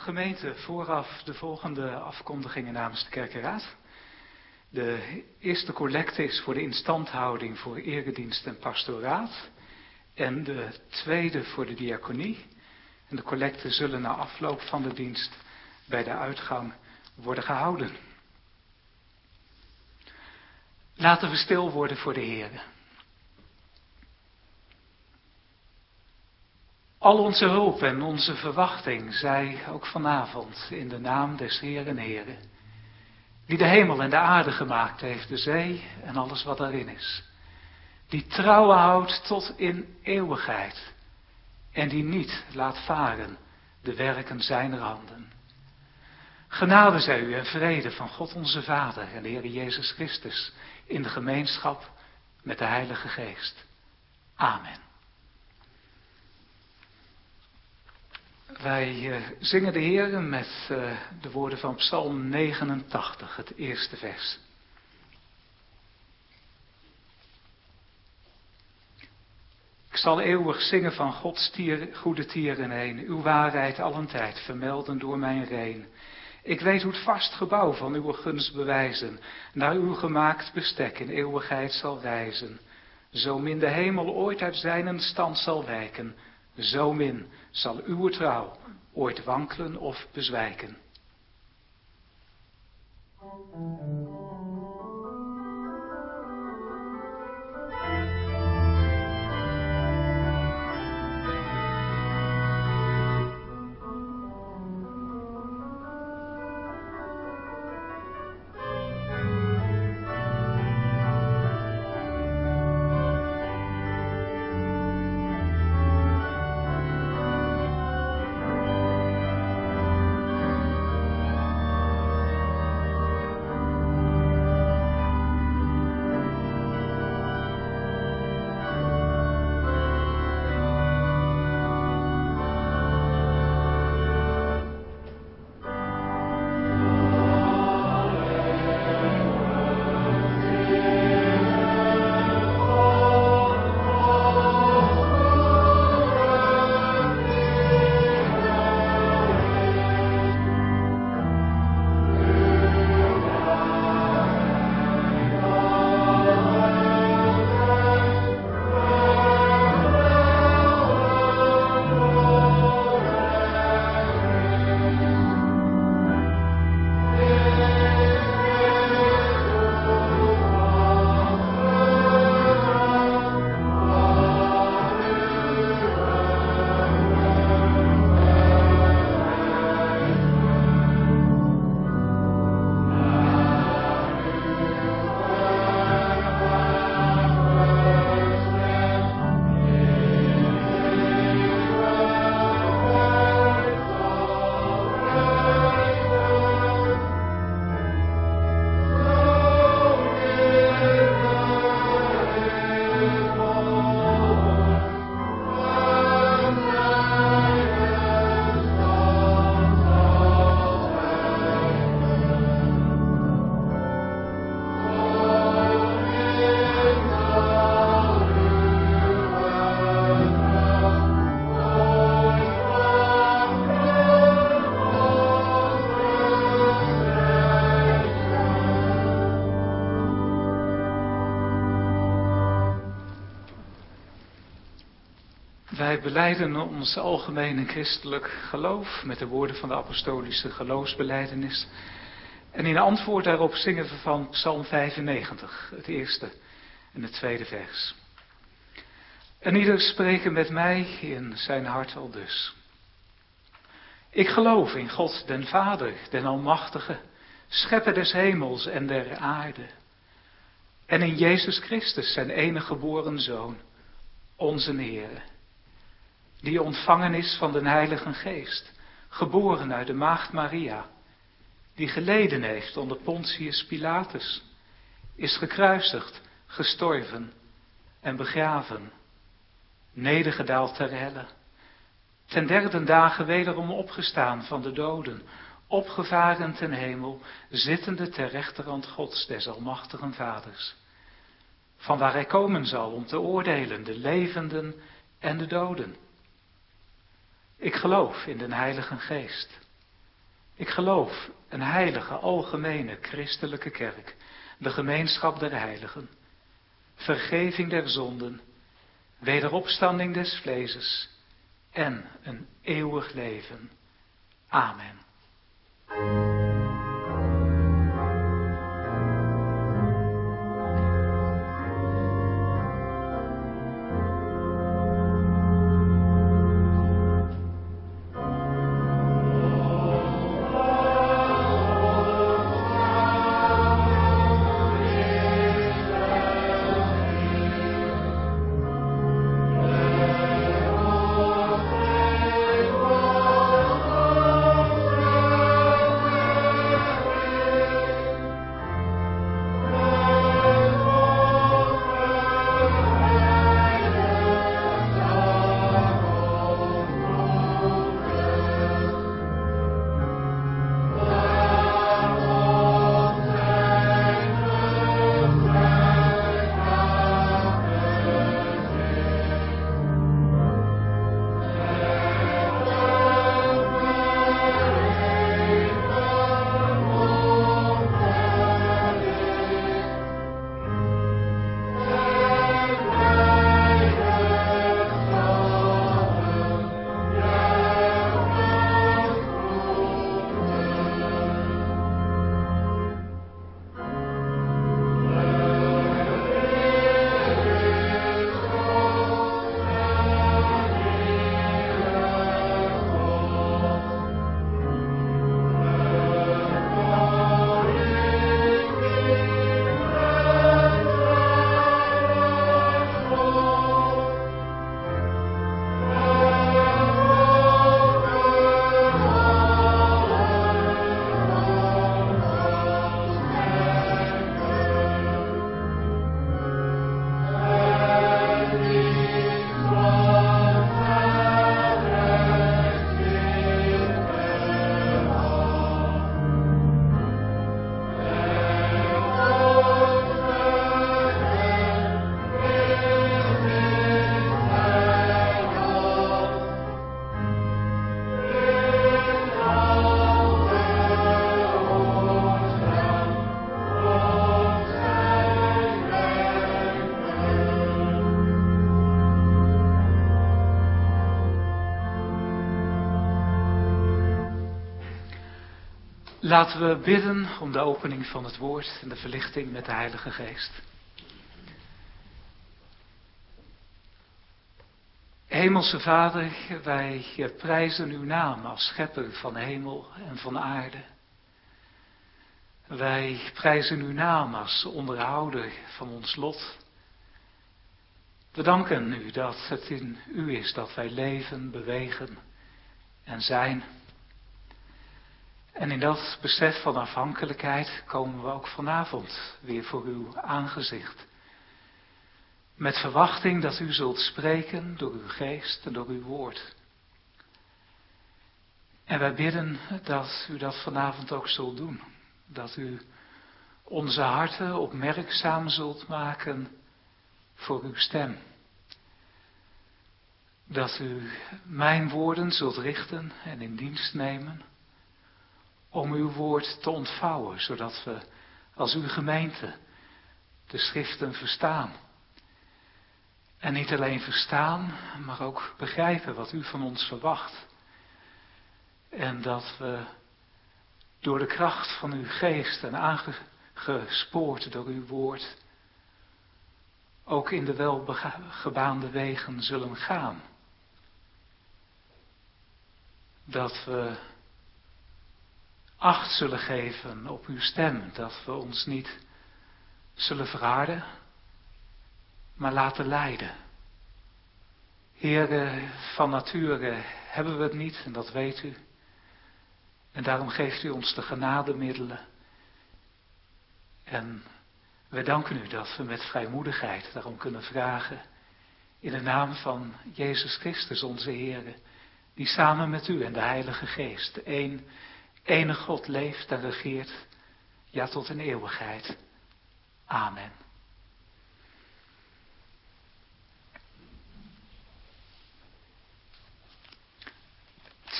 Gemeente, vooraf de volgende afkondigingen namens de kerkenraad. De eerste collecte is voor de instandhouding voor eredienst en pastoraat. En de tweede voor de diaconie. En de collecten zullen na afloop van de dienst bij de uitgang worden gehouden. Laten we stil worden voor de Heer. Al onze hulp en onze verwachting zij ook vanavond in de naam des Heeren Heren, die de hemel en de aarde gemaakt heeft, de zee en alles wat daarin is, die trouwen houdt tot in eeuwigheid en die niet laat varen de werken zijner handen. Genade zij u en vrede van God onze Vader en de Heer Jezus Christus in de gemeenschap met de Heilige Geest. Amen. Wij uh, zingen de Heer met uh, de woorden van Psalm 89, het eerste vers. Ik zal eeuwig zingen van Gods goede tieren heen, uw waarheid allen tijd vermelden door mijn reen. Ik weet hoe het vast gebouw van uw gunst bewijzen, naar uw gemaakt bestek in eeuwigheid zal wijzen. Zo min de hemel ooit uit zijn stand zal wijken, zo min zal uw trouw ooit wankelen of bezwijken. Wij beleiden ons algemene christelijk geloof met de woorden van de apostolische geloofsbeleidenis. En in antwoord daarop zingen we van Psalm 95, het eerste en het tweede vers. En ieder spreken met mij in zijn hart al dus. Ik geloof in God den Vader, den Almachtige, schepper des hemels en der aarde. En in Jezus Christus, zijn enige geboren Zoon, onze Heer die ontvangen is van de Heilige Geest, geboren uit de Maagd Maria, die geleden heeft onder Pontius Pilatus, is gekruisigd, gestorven en begraven, nedergedaald ter helle, ten derde dagen wederom opgestaan van de doden, opgevaren ten hemel, zittende ter rechterhand Gods des Almachtigen Vaders, van waar hij komen zal om te oordelen de levenden en de doden. Ik geloof in de Heilige Geest, Ik geloof een heilige, algemene, christelijke kerk, de gemeenschap der heiligen, vergeving der zonden, wederopstanding des vleeses en een eeuwig leven. Amen. Laten we bidden om de opening van het woord en de verlichting met de Heilige Geest. Hemelse Vader, wij prijzen uw naam als schepper van hemel en van aarde. Wij prijzen uw naam als onderhouder van ons lot. We danken u dat het in u is dat wij leven, bewegen en zijn. En in dat besef van afhankelijkheid komen we ook vanavond weer voor uw aangezicht. Met verwachting dat u zult spreken door uw geest en door uw woord. En wij bidden dat u dat vanavond ook zult doen. Dat u onze harten opmerkzaam zult maken voor uw stem. Dat u mijn woorden zult richten en in dienst nemen om uw woord te ontvouwen, zodat we als uw gemeente de schriften verstaan. En niet alleen verstaan, maar ook begrijpen wat u van ons verwacht. En dat we door de kracht van uw geest en aangespoord door uw woord ook in de welgebaande wegen zullen gaan. Dat we acht zullen geven op uw stem. Dat we ons niet zullen verharden, maar laten leiden. Heer, van nature hebben we het niet en dat weet u. En daarom geeft u ons de genademiddelen. En wij danken u dat we met vrijmoedigheid daarom kunnen vragen. In de naam van Jezus Christus, onze Heer, die samen met u en de Heilige Geest, de een ene God leeft en regeert, ja tot in eeuwigheid. Amen.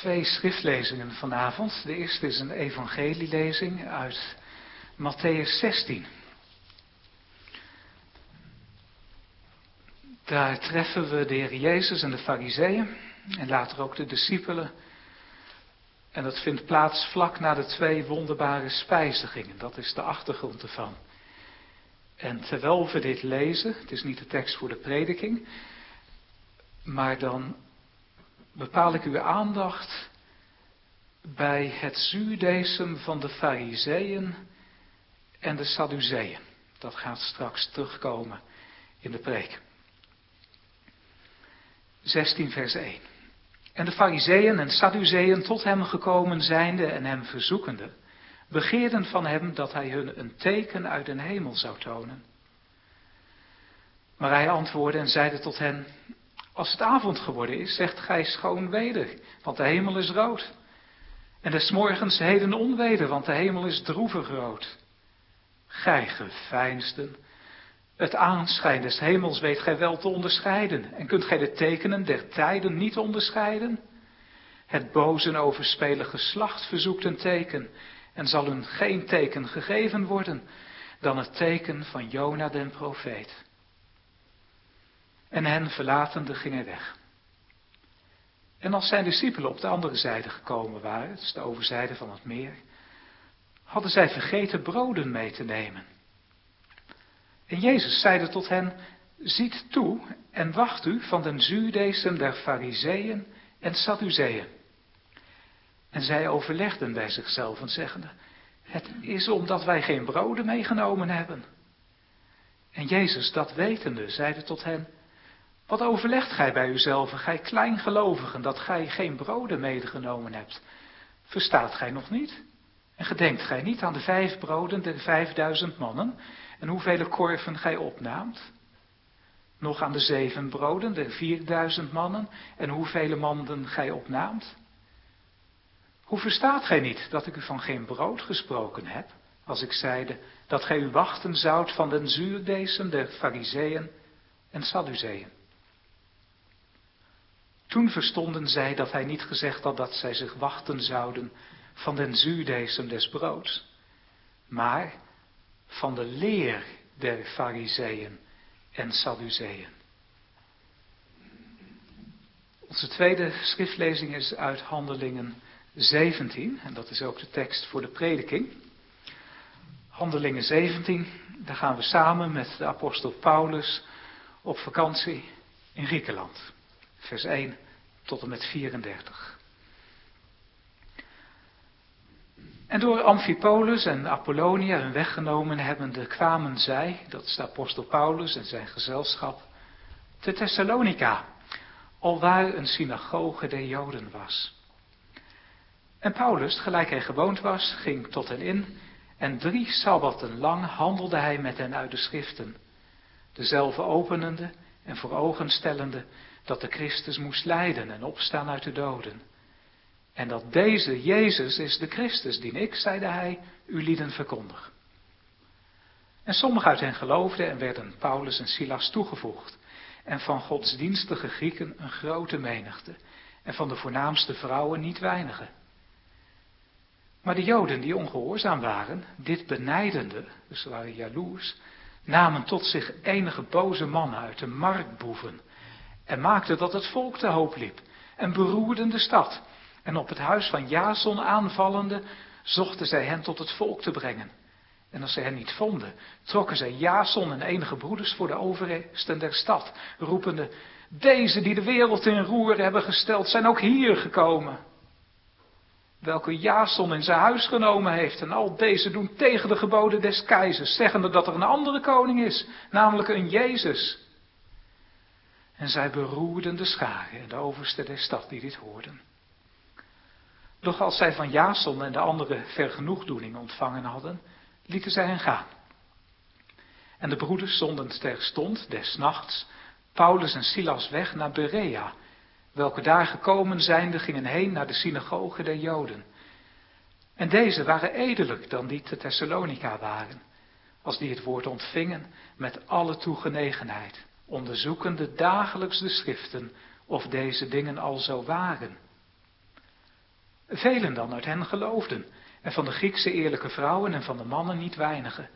twee schriftlezingen vanavond. De eerste is een evangelielezing uit Matthäus 16. Daar treffen we de Heer Jezus en de Fariseeën en later ook de discipelen. En dat vindt plaats vlak na de twee wonderbare spijzigingen. Dat is de achtergrond ervan. En terwijl we dit lezen, het is niet de tekst voor de prediking, maar dan bepaal ik uw aandacht bij het zuurdesem van de Fariseeën en de Sadduceeën. Dat gaat straks terugkomen in de preek. 16 vers 1. En de Fariseeën en Sadduceeën tot hem gekomen zijnde en hem verzoekende, begeerden van hem dat hij hun een teken uit den hemel zou tonen. Maar hij antwoordde en zeide tot hen, als het avond geworden is, zegt gij schoon weder, want de hemel is rood. En des morgens heden onweder, want de hemel is droevig rood. Gij geveinsden, het aanschijn des hemels weet gij wel te onderscheiden. En kunt gij de tekenen der tijden niet onderscheiden? Het boze overspelen geslacht verzoekt een teken, en zal hun geen teken gegeven worden dan het teken van Jona den profeet. En hen verlatende ging hij weg. En als zijn discipelen op de andere zijde gekomen waren, dus de overzijde van het meer, hadden zij vergeten broden mee te nemen. En Jezus zeide tot hen, ziet toe en wacht u van den zuurdesem der fariseeën en sadduceeën. En zij overlegden bij zichzelf en zeggende, het is omdat wij geen broden meegenomen hebben. En Jezus, dat wetende, zeide tot hen, wat overlegt gij bij uzelf, gij kleingelovigen, dat gij geen broden medegenomen hebt? Verstaat gij nog niet? En gedenkt gij niet aan de vijf broden der vijfduizend mannen en hoeveel korven gij opnaamt? Nog aan de zeven broden der vierduizend mannen en hoeveel manden gij opnaamt? Hoe verstaat gij niet dat ik u van geen brood gesproken heb, als ik zeide dat gij u wachten zoudt van den zuurdesem der fariseeën en sadduceeën? Toen verstonden zij dat hij niet gezegd had dat zij zich wachten zouden van den zuurdesem des broods, maar van de leer der fariseeën en sadduceeën. Onze tweede schriftlezing is uit Handelingen 17, en dat is ook de tekst voor de prediking. Handelingen 17, daar gaan we samen met de apostel Paulus op vakantie in Griekenland vers 1 tot en met 34. En door Amphipolus en Apollonia hun weggenomen hebbende kwamen zij, dat is de apostel Paulus en zijn gezelschap, te Thessalonica, alwaar een synagoge der Joden was. En Paulus, gelijk hij gewoond was, ging tot hen in en drie sabbaten lang handelde hij met hen uit de schriften, dezelfde openende en voor ogen stellende dat de Christus moest lijden en opstaan uit de doden. En dat deze Jezus is de Christus, die ik, zeide hij, u lieden verkondig. En sommigen uit hen geloofden en werden Paulus en Silas toegevoegd. En van godsdienstige Grieken een grote menigte. En van de voornaamste vrouwen niet weinige. Maar de Joden die ongehoorzaam waren, dit benijdende, dus ze waren jaloers, namen tot zich enige boze mannen uit de marktboeven en maakte dat het volk te hoop liep en beroerden de stad. En op het huis van Jason aanvallende, zochten zij hen tot het volk te brengen. En als zij hen niet vonden, trokken zij Jason en enige broeders voor de oversten der stad, roepende, deze die de wereld in roer hebben gesteld, zijn ook hier gekomen. Welke Jason in zijn huis genomen heeft, en al deze doen tegen de geboden des keizers, zeggende dat er een andere koning is, namelijk een Jezus. En zij beroerden de scharen en de overste der stad die dit hoorden. Doch als zij van Jason en de anderen vergenoegdoening ontvangen hadden, lieten zij hen gaan. En de broeders zonden terstond, des nachts, Paulus en Silas weg naar Berea, welke daar gekomen zijnde gingen heen naar de synagoge der Joden. En deze waren edelijk dan die te Thessalonica waren, als die het woord ontvingen met alle toegenegenheid onderzoekende dagelijks de schriften of deze dingen al zo waren. Velen dan uit hen geloofden, en van de Griekse eerlijke vrouwen en van de mannen niet weinigen.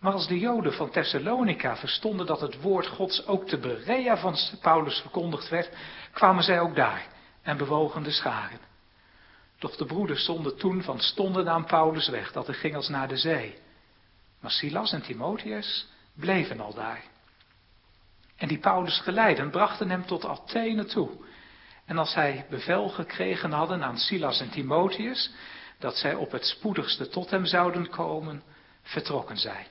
Maar als de Joden van Thessalonica verstonden dat het woord Gods ook te Berea van Paulus verkondigd werd, kwamen zij ook daar en bewogen de scharen. Doch de broeders zonden toen van stonden aan Paulus weg, dat hij ging als naar de zee. Maar Silas en Timotheus bleven al daar. En die Paulus geleiden brachten hem tot Athene toe. En als zij bevel gekregen hadden aan Silas en Timotheus, dat zij op het spoedigste tot hem zouden komen, vertrokken zij.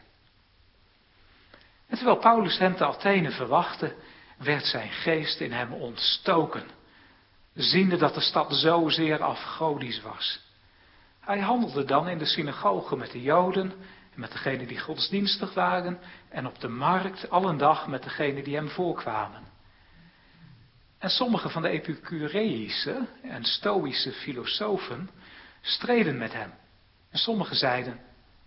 En terwijl Paulus hem te Athene verwachtte, werd zijn geest in hem ontstoken, ziende dat de stad zozeer afgodisch was. Hij handelde dan in de synagoge met de Joden en met degenen die godsdienstig waren en op de markt alle dag met degenen die hem voorkwamen. En sommige van de Epicureïsche en Stoïsche filosofen streden met hem. En sommigen zeiden,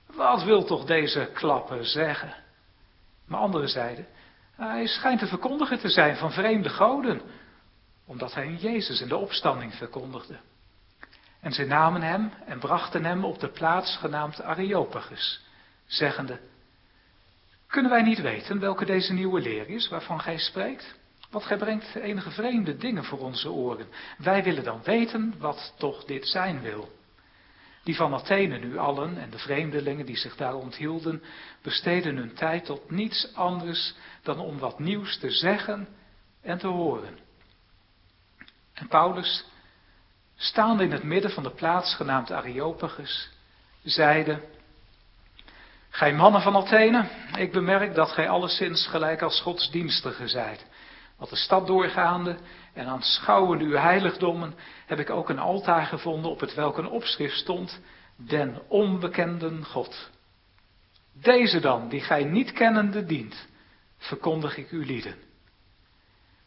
wat wil toch deze klappen zeggen? Maar anderen zeiden, hij schijnt een verkondiger te zijn van vreemde goden, omdat hij Jezus in de opstanding verkondigde. En zij namen hem en brachten hem op de plaats genaamd Areopagus, zeggende, kunnen wij niet weten welke deze nieuwe leer is waarvan gij spreekt? Want gij brengt enige vreemde dingen voor onze oren. Wij willen dan weten wat toch dit zijn wil. Die van Athene nu allen en de vreemdelingen die zich daar onthielden, besteden hun tijd tot niets anders dan om wat nieuws te zeggen en te horen. En Paulus, staande in het midden van de plaats genaamd Areopagus, zeide, Gij mannen van Athene, ik bemerk dat gij alleszins gelijk als godsdienstige zijt. Wat de stad doorgaande en aanschouwende uw heiligdommen, heb ik ook een altaar gevonden op het welk een opschrift stond, den onbekenden God. Deze dan, die gij niet kennende dient, verkondig ik u lieden.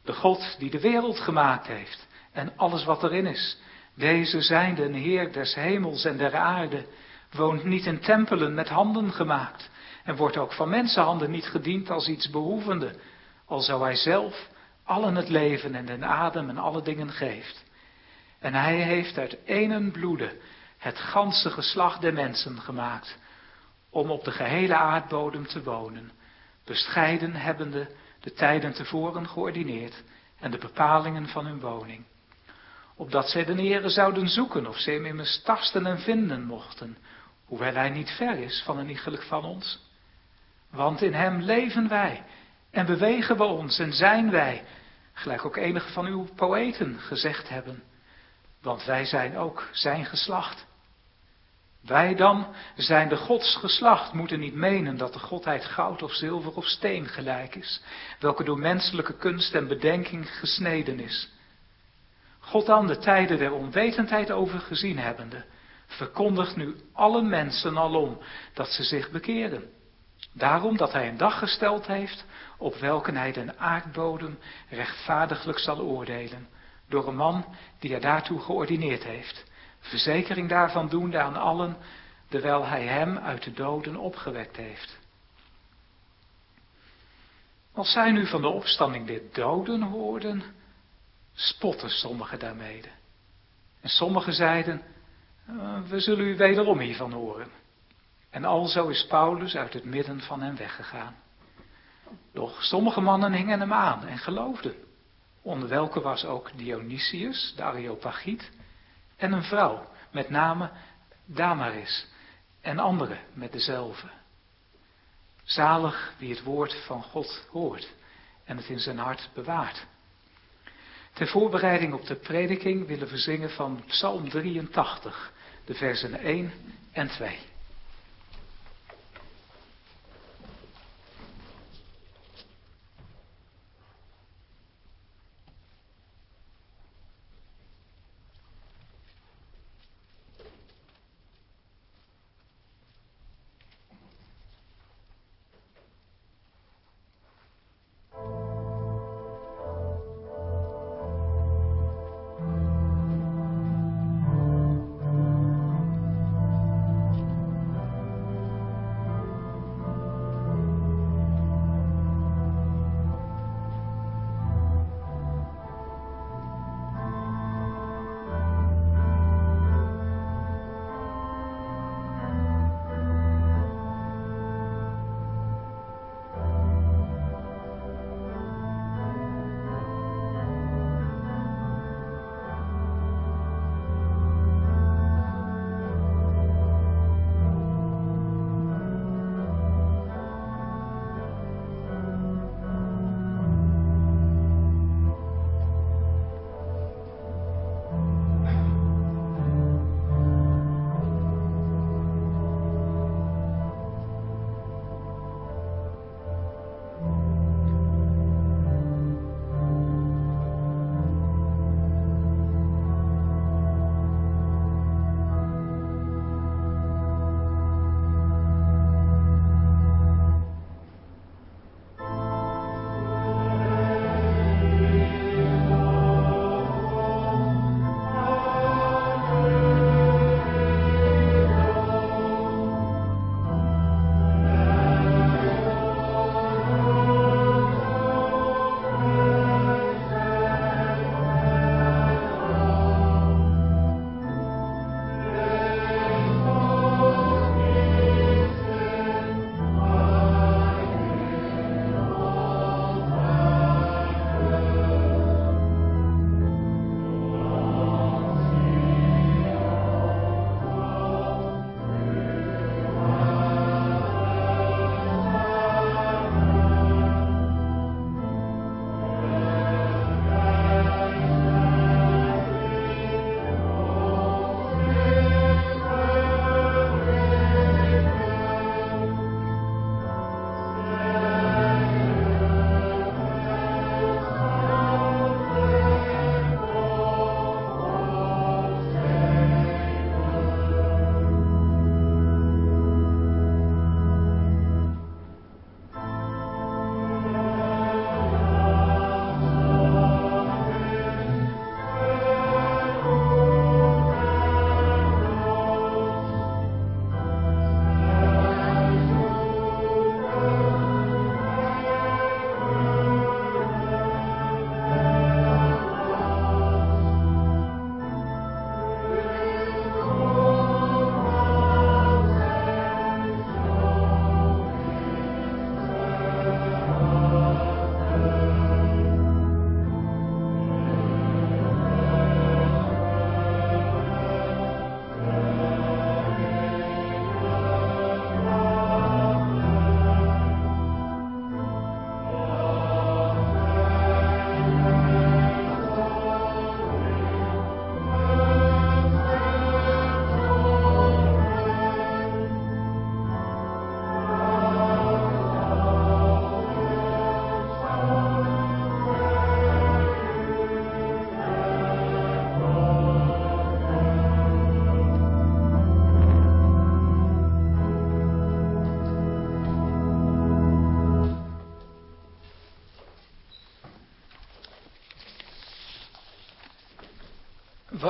De God die de wereld gemaakt heeft en alles wat erin is, deze zijnde een Heer des hemels en der aarde, woont niet in tempelen met handen gemaakt en wordt ook van mensenhanden niet gediend als iets behoevende, al zou hij zelf allen het leven en den adem en alle dingen geeft. En hij heeft uit enen bloede het ganse geslacht der mensen gemaakt, om op de gehele aardbodem te wonen, bescheiden hebbende de tijden tevoren geordineerd en de bepalingen van hun woning. Opdat zij de Heere zouden zoeken of zij hem immers tasten en vinden mochten, hoewel hij niet ver is van een iegelijk van ons. Want in hem leven wij en bewegen we ons en zijn wij, gelijk ook enige van uw poëten gezegd hebben. Want wij zijn ook zijn geslacht. Wij dan zijn de Gods geslacht, moeten niet menen dat de Godheid goud of zilver of steen gelijk is, welke door menselijke kunst en bedenking gesneden is. God dan de tijden der onwetendheid overgezien hebbende, verkondigt nu alle mensen alom dat ze zich bekeren. Daarom dat hij een dag gesteld heeft, op welke hij den aardbodem rechtvaardiglijk zal oordelen, door een man die hij daartoe geordineerd heeft, verzekering daarvan doende aan allen, terwijl hij hem uit de doden opgewekt heeft. Als zij nu van de opstanding der doden hoorden, spotten sommigen daarmede. En sommigen zeiden, eh, we zullen u wederom hiervan horen. En alzo is Paulus uit het midden van hen weggegaan. Doch sommige mannen hingen hem aan en geloofden. Onder welke was ook Dionysius, de Areopagiet, en een vrouw, met name Damaris, en anderen met dezelfde. Zalig wie het woord van God hoort en het in zijn hart bewaart. Ter voorbereiding op de prediking willen we zingen van Psalm 83, de versen 1 en 2.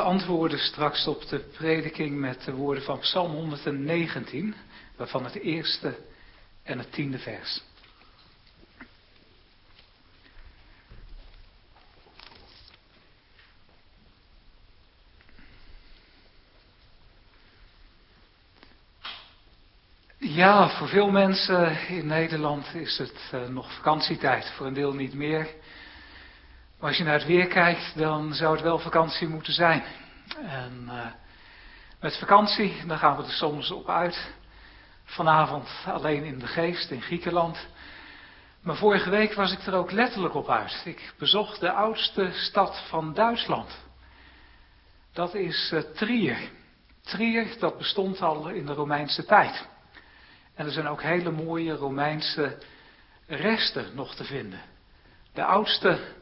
Antwoorden straks op de prediking met de woorden van Psalm 119, waarvan het eerste en het tiende vers. Ja, voor veel mensen in Nederland is het uh, nog vakantietijd, voor een deel niet meer. Maar als je naar het weer kijkt, dan zou het wel vakantie moeten zijn. En uh, met vakantie, dan gaan we er soms op uit. Vanavond alleen in de geest in Griekenland. Maar vorige week was ik er ook letterlijk op uit. Ik bezocht de oudste stad van Duitsland. Dat is uh, Trier. Trier, dat bestond al in de Romeinse tijd. En er zijn ook hele mooie Romeinse resten nog te vinden. De oudste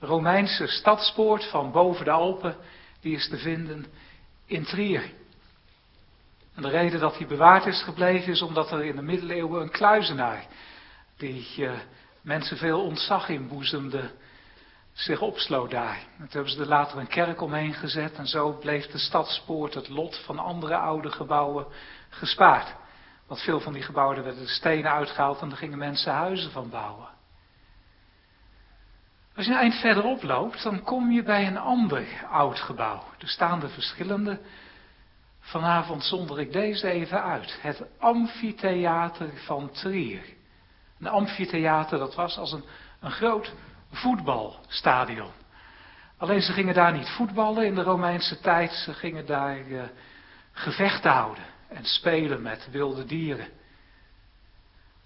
Romeinse stadspoort van boven de Alpen, die is te vinden in Trier. En de reden dat die bewaard is gebleven is omdat er in de middeleeuwen een kluizenaar, die uh, mensen veel ontzag inboezemde, zich opsloot daar. En toen hebben ze er later een kerk omheen gezet en zo bleef de stadspoort het lot van andere oude gebouwen gespaard. Want veel van die gebouwen werden de stenen uitgehaald en daar gingen mensen huizen van bouwen. Als je een eind verderop loopt, dan kom je bij een ander oud gebouw. Er staan er verschillende. Vanavond zonder ik deze even uit. Het amfitheater van Trier. Een amfitheater, dat was als een, een groot voetbalstadion. Alleen ze gingen daar niet voetballen in de Romeinse tijd, ze gingen daar uh, gevechten houden en spelen met wilde dieren.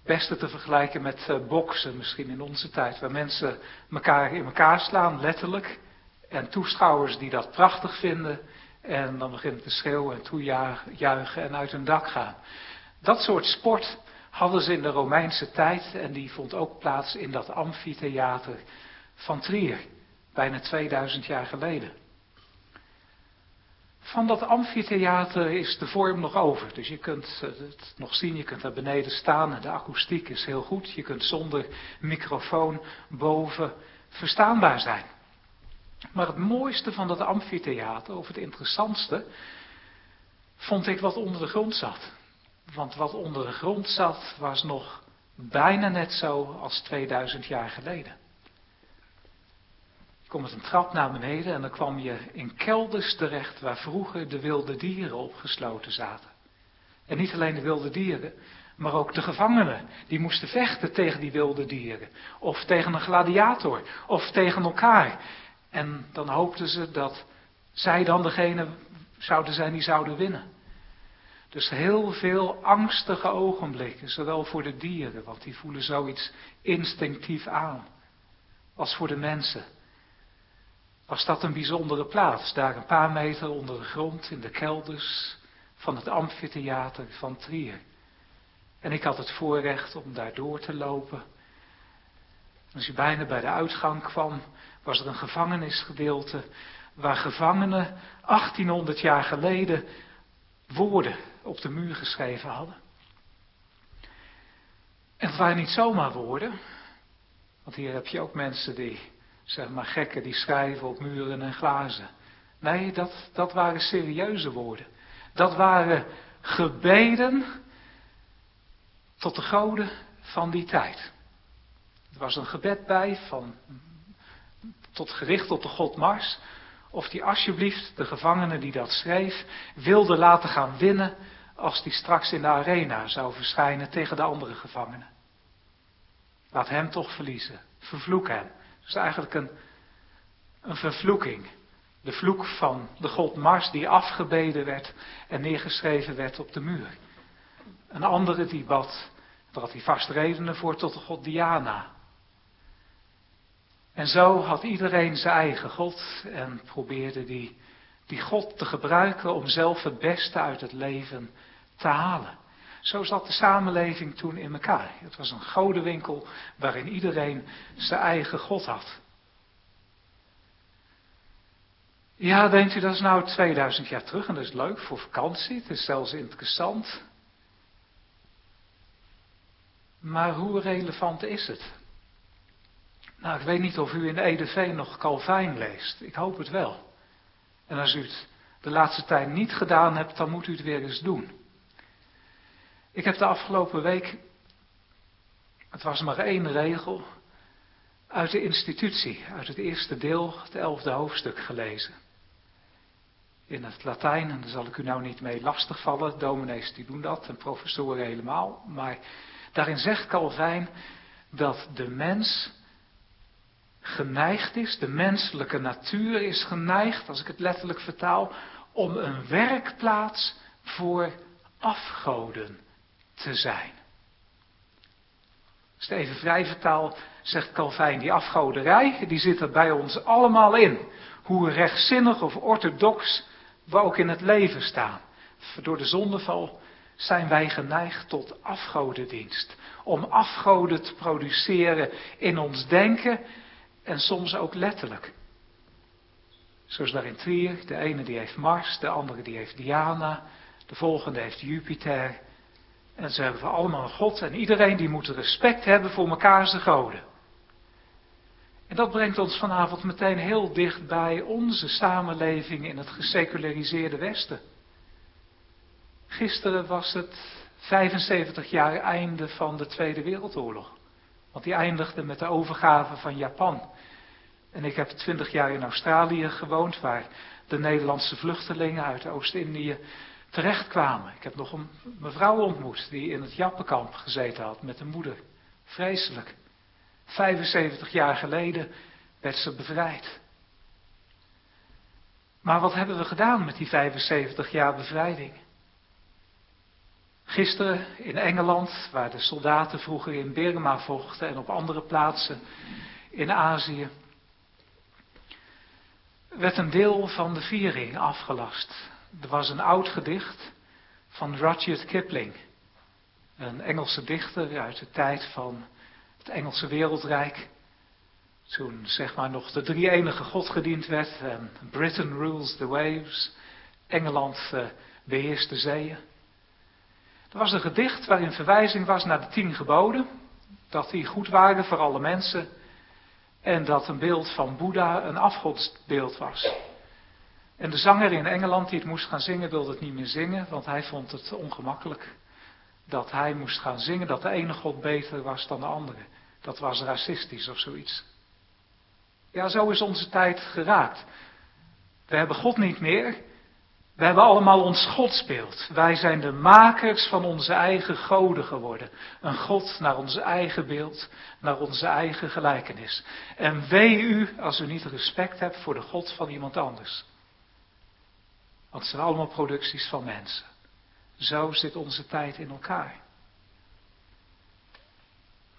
Beste te vergelijken met uh, boksen, misschien in onze tijd, waar mensen elkaar in elkaar slaan, letterlijk. En toeschouwers die dat prachtig vinden en dan beginnen te schreeuwen en toejuichen en uit hun dak gaan. Dat soort sport hadden ze in de Romeinse tijd en die vond ook plaats in dat amfitheater van Trier, bijna 2000 jaar geleden. Van dat amfitheater is de vorm nog over. Dus je kunt het nog zien, je kunt daar beneden staan de akoestiek is heel goed. Je kunt zonder microfoon boven verstaanbaar zijn. Maar het mooiste van dat amfitheater, of het interessantste, vond ik wat onder de grond zat. Want wat onder de grond zat was nog bijna net zo als 2000 jaar geleden kom met een trap naar beneden en dan kwam je in kelders terecht waar vroeger de wilde dieren opgesloten zaten. En niet alleen de wilde dieren, maar ook de gevangenen. Die moesten vechten tegen die wilde dieren. Of tegen een gladiator. Of tegen elkaar. En dan hoopten ze dat zij dan degene zouden zijn die zouden winnen. Dus heel veel angstige ogenblikken, zowel voor de dieren, want die voelen zoiets instinctief aan, als voor de mensen was dat een bijzondere plaats. Daar een paar meter onder de grond in de kelders van het amfitheater van Trier. En ik had het voorrecht om daar door te lopen. Als je bijna bij de uitgang kwam, was er een gevangenisgedeelte waar gevangenen 1800 jaar geleden woorden op de muur geschreven hadden. En het waren niet zomaar woorden, want hier heb je ook mensen die zeg maar gekken die schrijven op muren en glazen. Nee, dat, dat waren serieuze woorden. Dat waren gebeden tot de goden van die tijd. Er was een gebed bij van, tot gericht op de god Mars. Of die alsjeblieft de gevangene die dat schreef wilde laten gaan winnen als die straks in de arena zou verschijnen tegen de andere gevangenen. Laat hem toch verliezen. Vervloek hem. Het is eigenlijk een, een vervloeking. De vloek van de god Mars die afgebeden werd en neergeschreven werd op de muur. Een andere die bad, daar had hij vast redenen voor, tot de god Diana. En zo had iedereen zijn eigen god en probeerde die, die god te gebruiken om zelf het beste uit het leven te halen. Zo zat de samenleving toen in elkaar. Het was een godenwinkel waarin iedereen zijn eigen God had. Ja, denkt u dat is nou 2000 jaar terug en dat is leuk voor vakantie. Het is zelfs interessant. Maar hoe relevant is het? Nou, ik weet niet of u in EDV nog Calvijn leest. Ik hoop het wel. En als u het de laatste tijd niet gedaan hebt, dan moet u het weer eens doen. Ik heb de afgelopen week, het was maar één regel, uit de institutie, uit het eerste deel, het elfde hoofdstuk gelezen. In het Latijn, en daar zal ik u nou niet mee lastigvallen, dominees die doen dat en professoren helemaal, maar daarin zegt Calvijn dat de mens geneigd is, de menselijke natuur is geneigd, als ik het letterlijk vertaal, om een werkplaats voor afgoden te zijn. Als het even vrij vertaal, zegt Calvijn, die afgoderij, die zit er bij ons allemaal in. Hoe rechtzinnig of orthodox we ook in het leven staan. Door de zondeval zijn wij geneigd tot afgodendienst. Om afgoden te produceren in ons denken en soms ook letterlijk. Zoals daar in Trier, de ene die heeft Mars, de andere die heeft Diana, de volgende heeft Jupiter. En ze hebben allemaal God en iedereen die moet respect hebben voor zijn goden. En dat brengt ons vanavond meteen heel dicht bij onze samenleving in het geseculariseerde Westen. Gisteren was het 75 jaar einde van de Tweede Wereldoorlog. Want die eindigde met de overgave van Japan. En ik heb 20 jaar in Australië gewoond, waar de Nederlandse vluchtelingen uit Oost-Indië terechtkwamen. Ik heb nog een mevrouw ontmoet die in het Jappenkamp gezeten had met een moeder. Vreselijk. 75 jaar geleden werd ze bevrijd. Maar wat hebben we gedaan met die 75 jaar bevrijding? Gisteren in Engeland, waar de soldaten vroeger in Burma vochten en op andere plaatsen in Azië, werd een deel van de viering afgelast. Er was een oud gedicht van Rudyard Kipling, een Engelse dichter uit de tijd van het Engelse wereldrijk. Toen zeg maar nog de drie enige God gediend werd en Britain rules the waves, Engeland uh, beheerst de zeeën. Er was een gedicht waarin verwijzing was naar de tien geboden, dat die goed waren voor alle mensen en dat een beeld van Boeddha een afgodsbeeld was. En de zanger in Engeland die het moest gaan zingen wilde het niet meer zingen, want hij vond het ongemakkelijk dat hij moest gaan zingen dat de ene God beter was dan de andere. Dat was racistisch of zoiets. Ja, zo is onze tijd geraakt. We hebben God niet meer. We hebben allemaal ons godsbeeld. Wij zijn de makers van onze eigen goden geworden. Een God naar onze eigen beeld, naar onze eigen gelijkenis. En wee u als u niet respect hebt voor de God van iemand anders. Want het zijn allemaal producties van mensen. Zo zit onze tijd in elkaar.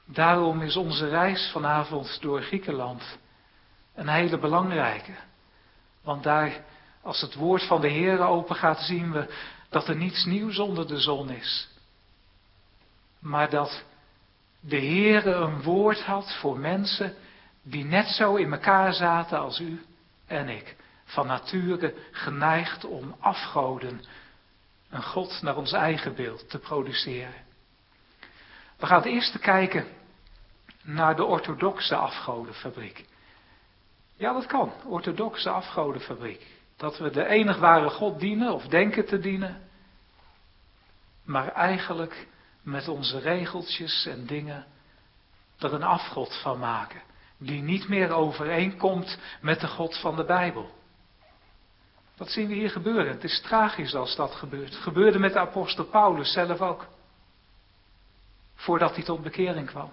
Daarom is onze reis vanavond door Griekenland een hele belangrijke. Want daar, als het woord van de Heer open gaat, zien we dat er niets nieuws onder de zon is. Maar dat de Heer een woord had voor mensen die net zo in elkaar zaten als u en ik. Van nature geneigd om afgoden, een God naar ons eigen beeld te produceren. We gaan eerst kijken naar de orthodoxe afgodenfabriek. Ja, dat kan. Orthodoxe afgodenfabriek. Dat we de enig ware God dienen of denken te dienen. Maar eigenlijk met onze regeltjes en dingen er een afgod van maken. Die niet meer overeenkomt met de God van de Bijbel. Dat zien we hier gebeuren. Het is tragisch als dat gebeurt. Het gebeurde met de apostel Paulus zelf ook. Voordat hij tot bekering kwam.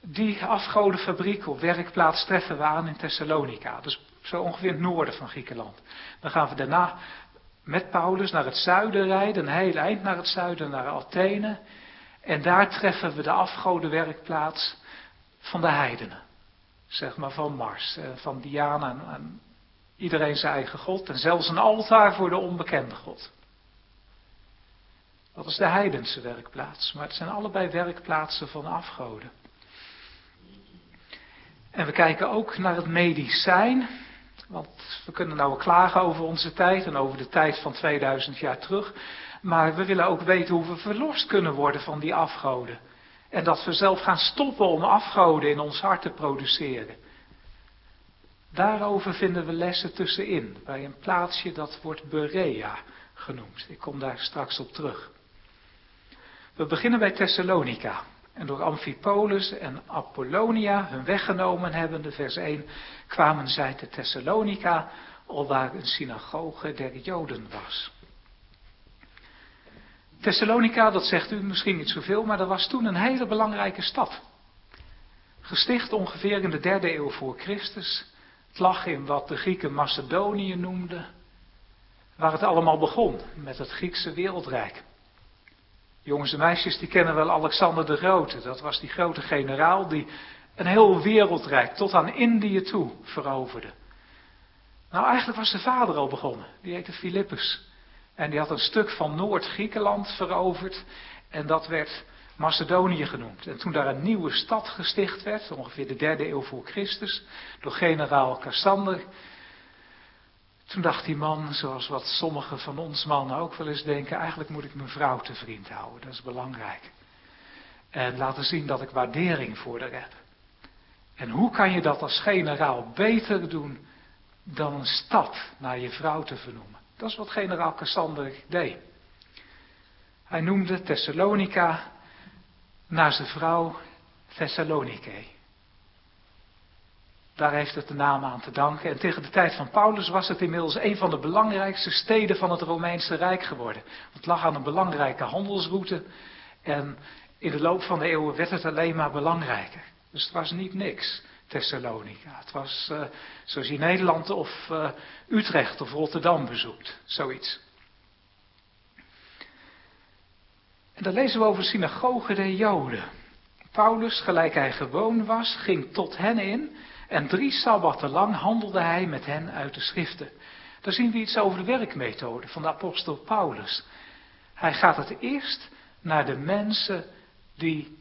Die afgodenfabriek of werkplaats treffen we aan in Thessalonica. Dus zo ongeveer het noorden van Griekenland. Dan gaan we daarna met Paulus naar het zuiden rijden, een heel eind naar het zuiden, naar Athene. En daar treffen we de afgodenwerkplaats van de heidenen. Zeg maar van Mars, eh, van Diana en iedereen zijn eigen god. En zelfs een altaar voor de onbekende god. Dat is de heidense werkplaats. Maar het zijn allebei werkplaatsen van afgoden. En we kijken ook naar het medicijn. Want we kunnen nou klagen over onze tijd en over de tijd van 2000 jaar terug. Maar we willen ook weten hoe we verlost kunnen worden van die afgoden. En dat we zelf gaan stoppen om afgoden in ons hart te produceren. Daarover vinden we lessen tussenin, bij een plaatsje dat wordt Berea genoemd. Ik kom daar straks op terug. We beginnen bij Thessalonica. En door Amphipolis en Apollonia hun weggenomen hebbende, vers 1, kwamen zij te Thessalonica, waar een synagoge der Joden was. Thessalonica, dat zegt u misschien niet zoveel, maar dat was toen een hele belangrijke stad. Gesticht ongeveer in de derde eeuw voor Christus. Het lag in wat de Grieken Macedonië noemden, waar het allemaal begon, met het Griekse wereldrijk. Jongens en meisjes, die kennen wel Alexander de Grote. Dat was die grote generaal die een heel wereldrijk tot aan Indië toe veroverde. Nou, eigenlijk was zijn vader al begonnen. Die heette Philippus. En die had een stuk van Noord-Griekenland veroverd. En dat werd Macedonië genoemd. En toen daar een nieuwe stad gesticht werd, ongeveer de derde eeuw voor Christus, door generaal Cassander. Toen dacht die man, zoals wat sommigen van ons mannen ook wel eens denken, eigenlijk moet ik mijn vrouw te vriend houden, dat is belangrijk. En laten zien dat ik waardering voor haar heb. En hoe kan je dat als generaal beter doen dan een stad naar je vrouw te vernoemen? Dat is wat generaal Cassander deed. Hij noemde Thessalonica naar zijn vrouw Thessalonike. Daar heeft het de naam aan te danken. En tegen de tijd van Paulus was het inmiddels een van de belangrijkste steden van het Romeinse Rijk geworden. Het lag aan een belangrijke handelsroute. En in de loop van de eeuwen werd het alleen maar belangrijker. Dus het was niet niks, Thessalonica. Het was uh, zoals je Nederland of uh, Utrecht of Rotterdam bezoekt. Zoiets. En dan lezen we over synagogen der Joden. Paulus, gelijk hij gewoon was, ging tot hen in en drie sabbatten lang handelde hij met hen uit de schriften. Daar zien we iets over de werkmethode van de apostel Paulus. Hij gaat het eerst naar de mensen die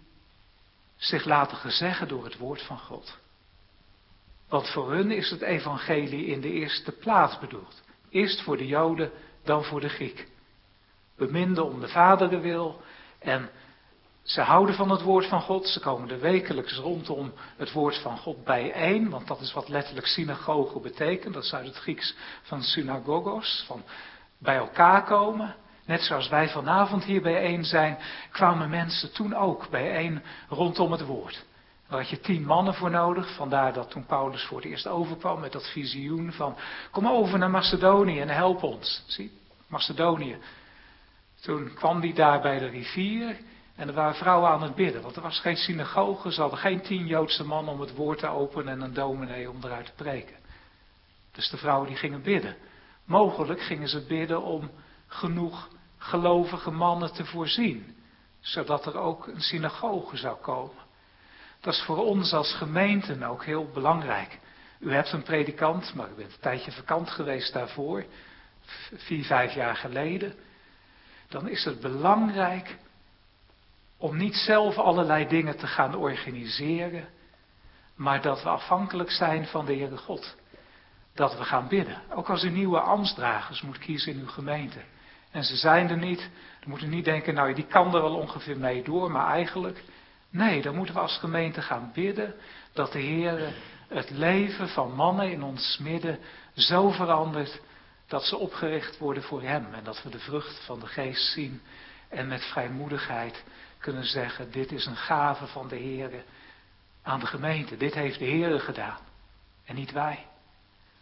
zich laten gezeggen door het woord van God. Want voor hun is het evangelie in de eerste plaats bedoeld. Eerst voor de Joden, dan voor de Griek. Beminde om de Vader wil en ze houden van het woord van God. Ze komen er wekelijks rondom het woord van God bijeen. Want dat is wat letterlijk synagoge betekent. Dat is uit het Grieks van synagogos. Van bij elkaar komen. Net zoals wij vanavond hier bijeen zijn, kwamen mensen toen ook bijeen rondom het woord. Daar had je tien mannen voor nodig. Vandaar dat toen Paulus voor het eerst overkwam met dat visioen van: Kom over naar Macedonië en help ons. Zie, Macedonië. Toen kwam hij daar bij de rivier. En er waren vrouwen aan het bidden, want er was geen synagoge, ze hadden geen tien Joodse mannen om het woord te openen en een dominee om eruit te preken. Dus de vrouwen die gingen bidden. Mogelijk gingen ze bidden om genoeg gelovige mannen te voorzien, zodat er ook een synagoge zou komen. Dat is voor ons als gemeenten ook heel belangrijk. U hebt een predikant, maar u bent een tijdje vakant geweest daarvoor, vier, vijf jaar geleden. Dan is het belangrijk om niet zelf allerlei dingen te gaan organiseren, maar dat we afhankelijk zijn van de Heere God. Dat we gaan bidden. Ook als u nieuwe ambtsdragers moet kiezen in uw gemeente. En ze zijn er niet. Dan moet u niet denken, nou die kan er wel ongeveer mee door, maar eigenlijk. Nee, dan moeten we als gemeente gaan bidden dat de Heer het leven van mannen in ons midden zo verandert dat ze opgericht worden voor Hem. En dat we de vrucht van de geest zien en met vrijmoedigheid kunnen zeggen, dit is een gave van de Heer aan de gemeente. Dit heeft de Heer gedaan en niet wij.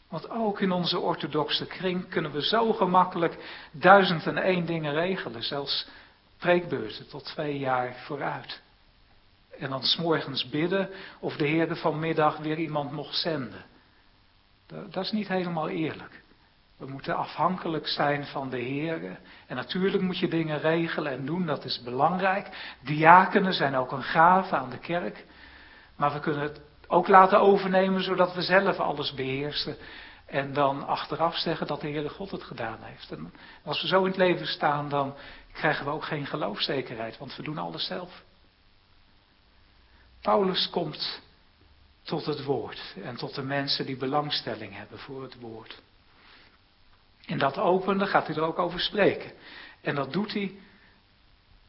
Want ook in onze orthodoxe kring kunnen we zo gemakkelijk duizend en één dingen regelen, zelfs preekbeurten tot twee jaar vooruit. En dan s'morgens bidden of de Heer vanmiddag weer iemand mocht zenden. Dat is niet helemaal eerlijk. We moeten afhankelijk zijn van de Heer. En natuurlijk moet je dingen regelen en doen, dat is belangrijk. Diakenen zijn ook een gave aan de kerk. Maar we kunnen het ook laten overnemen zodat we zelf alles beheersen. En dan achteraf zeggen dat de Heere God het gedaan heeft. En als we zo in het leven staan, dan krijgen we ook geen geloofzekerheid, want we doen alles zelf. Paulus komt tot het woord en tot de mensen die belangstelling hebben voor het woord. In dat openen gaat hij er ook over spreken. En dat doet hij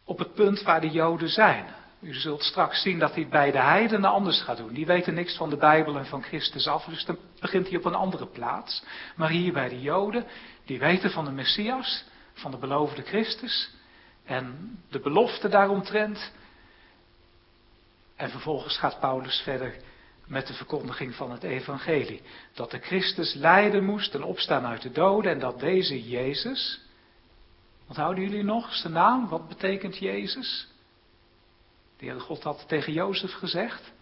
op het punt waar de Joden zijn. U zult straks zien dat hij bij de heidenen anders gaat doen. Die weten niks van de Bijbel en van Christus af, dus dan begint hij op een andere plaats. Maar hier bij de Joden, die weten van de Messias, van de beloofde Christus en de belofte daaromtrent. En vervolgens gaat Paulus verder met de verkondiging van het evangelie. Dat de Christus lijden moest en opstaan uit de doden en dat deze Jezus, onthouden jullie nog zijn naam? Wat betekent Jezus? De God had tegen Jozef gezegd,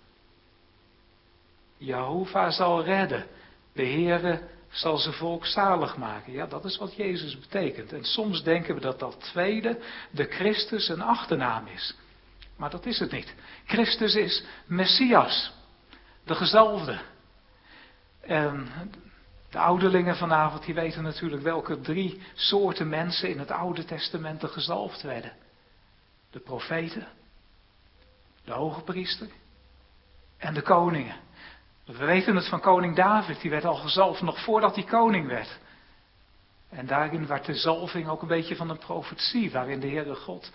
Jehovah zal redden, de Heere zal zijn volk zalig maken. Ja, dat is wat Jezus betekent. En soms denken we dat dat tweede, de Christus, een achternaam is. Maar dat is het niet. Christus is Messias, de gezalfde. En de ouderlingen vanavond, die weten natuurlijk welke drie soorten mensen in het Oude Testament gezalfd werden. De profeten, de hoge priester en de koningen. We weten het van koning David, die werd al gezalfd nog voordat hij koning werd. En daarin werd de zalving ook een beetje van een profetie, waarin de Heere God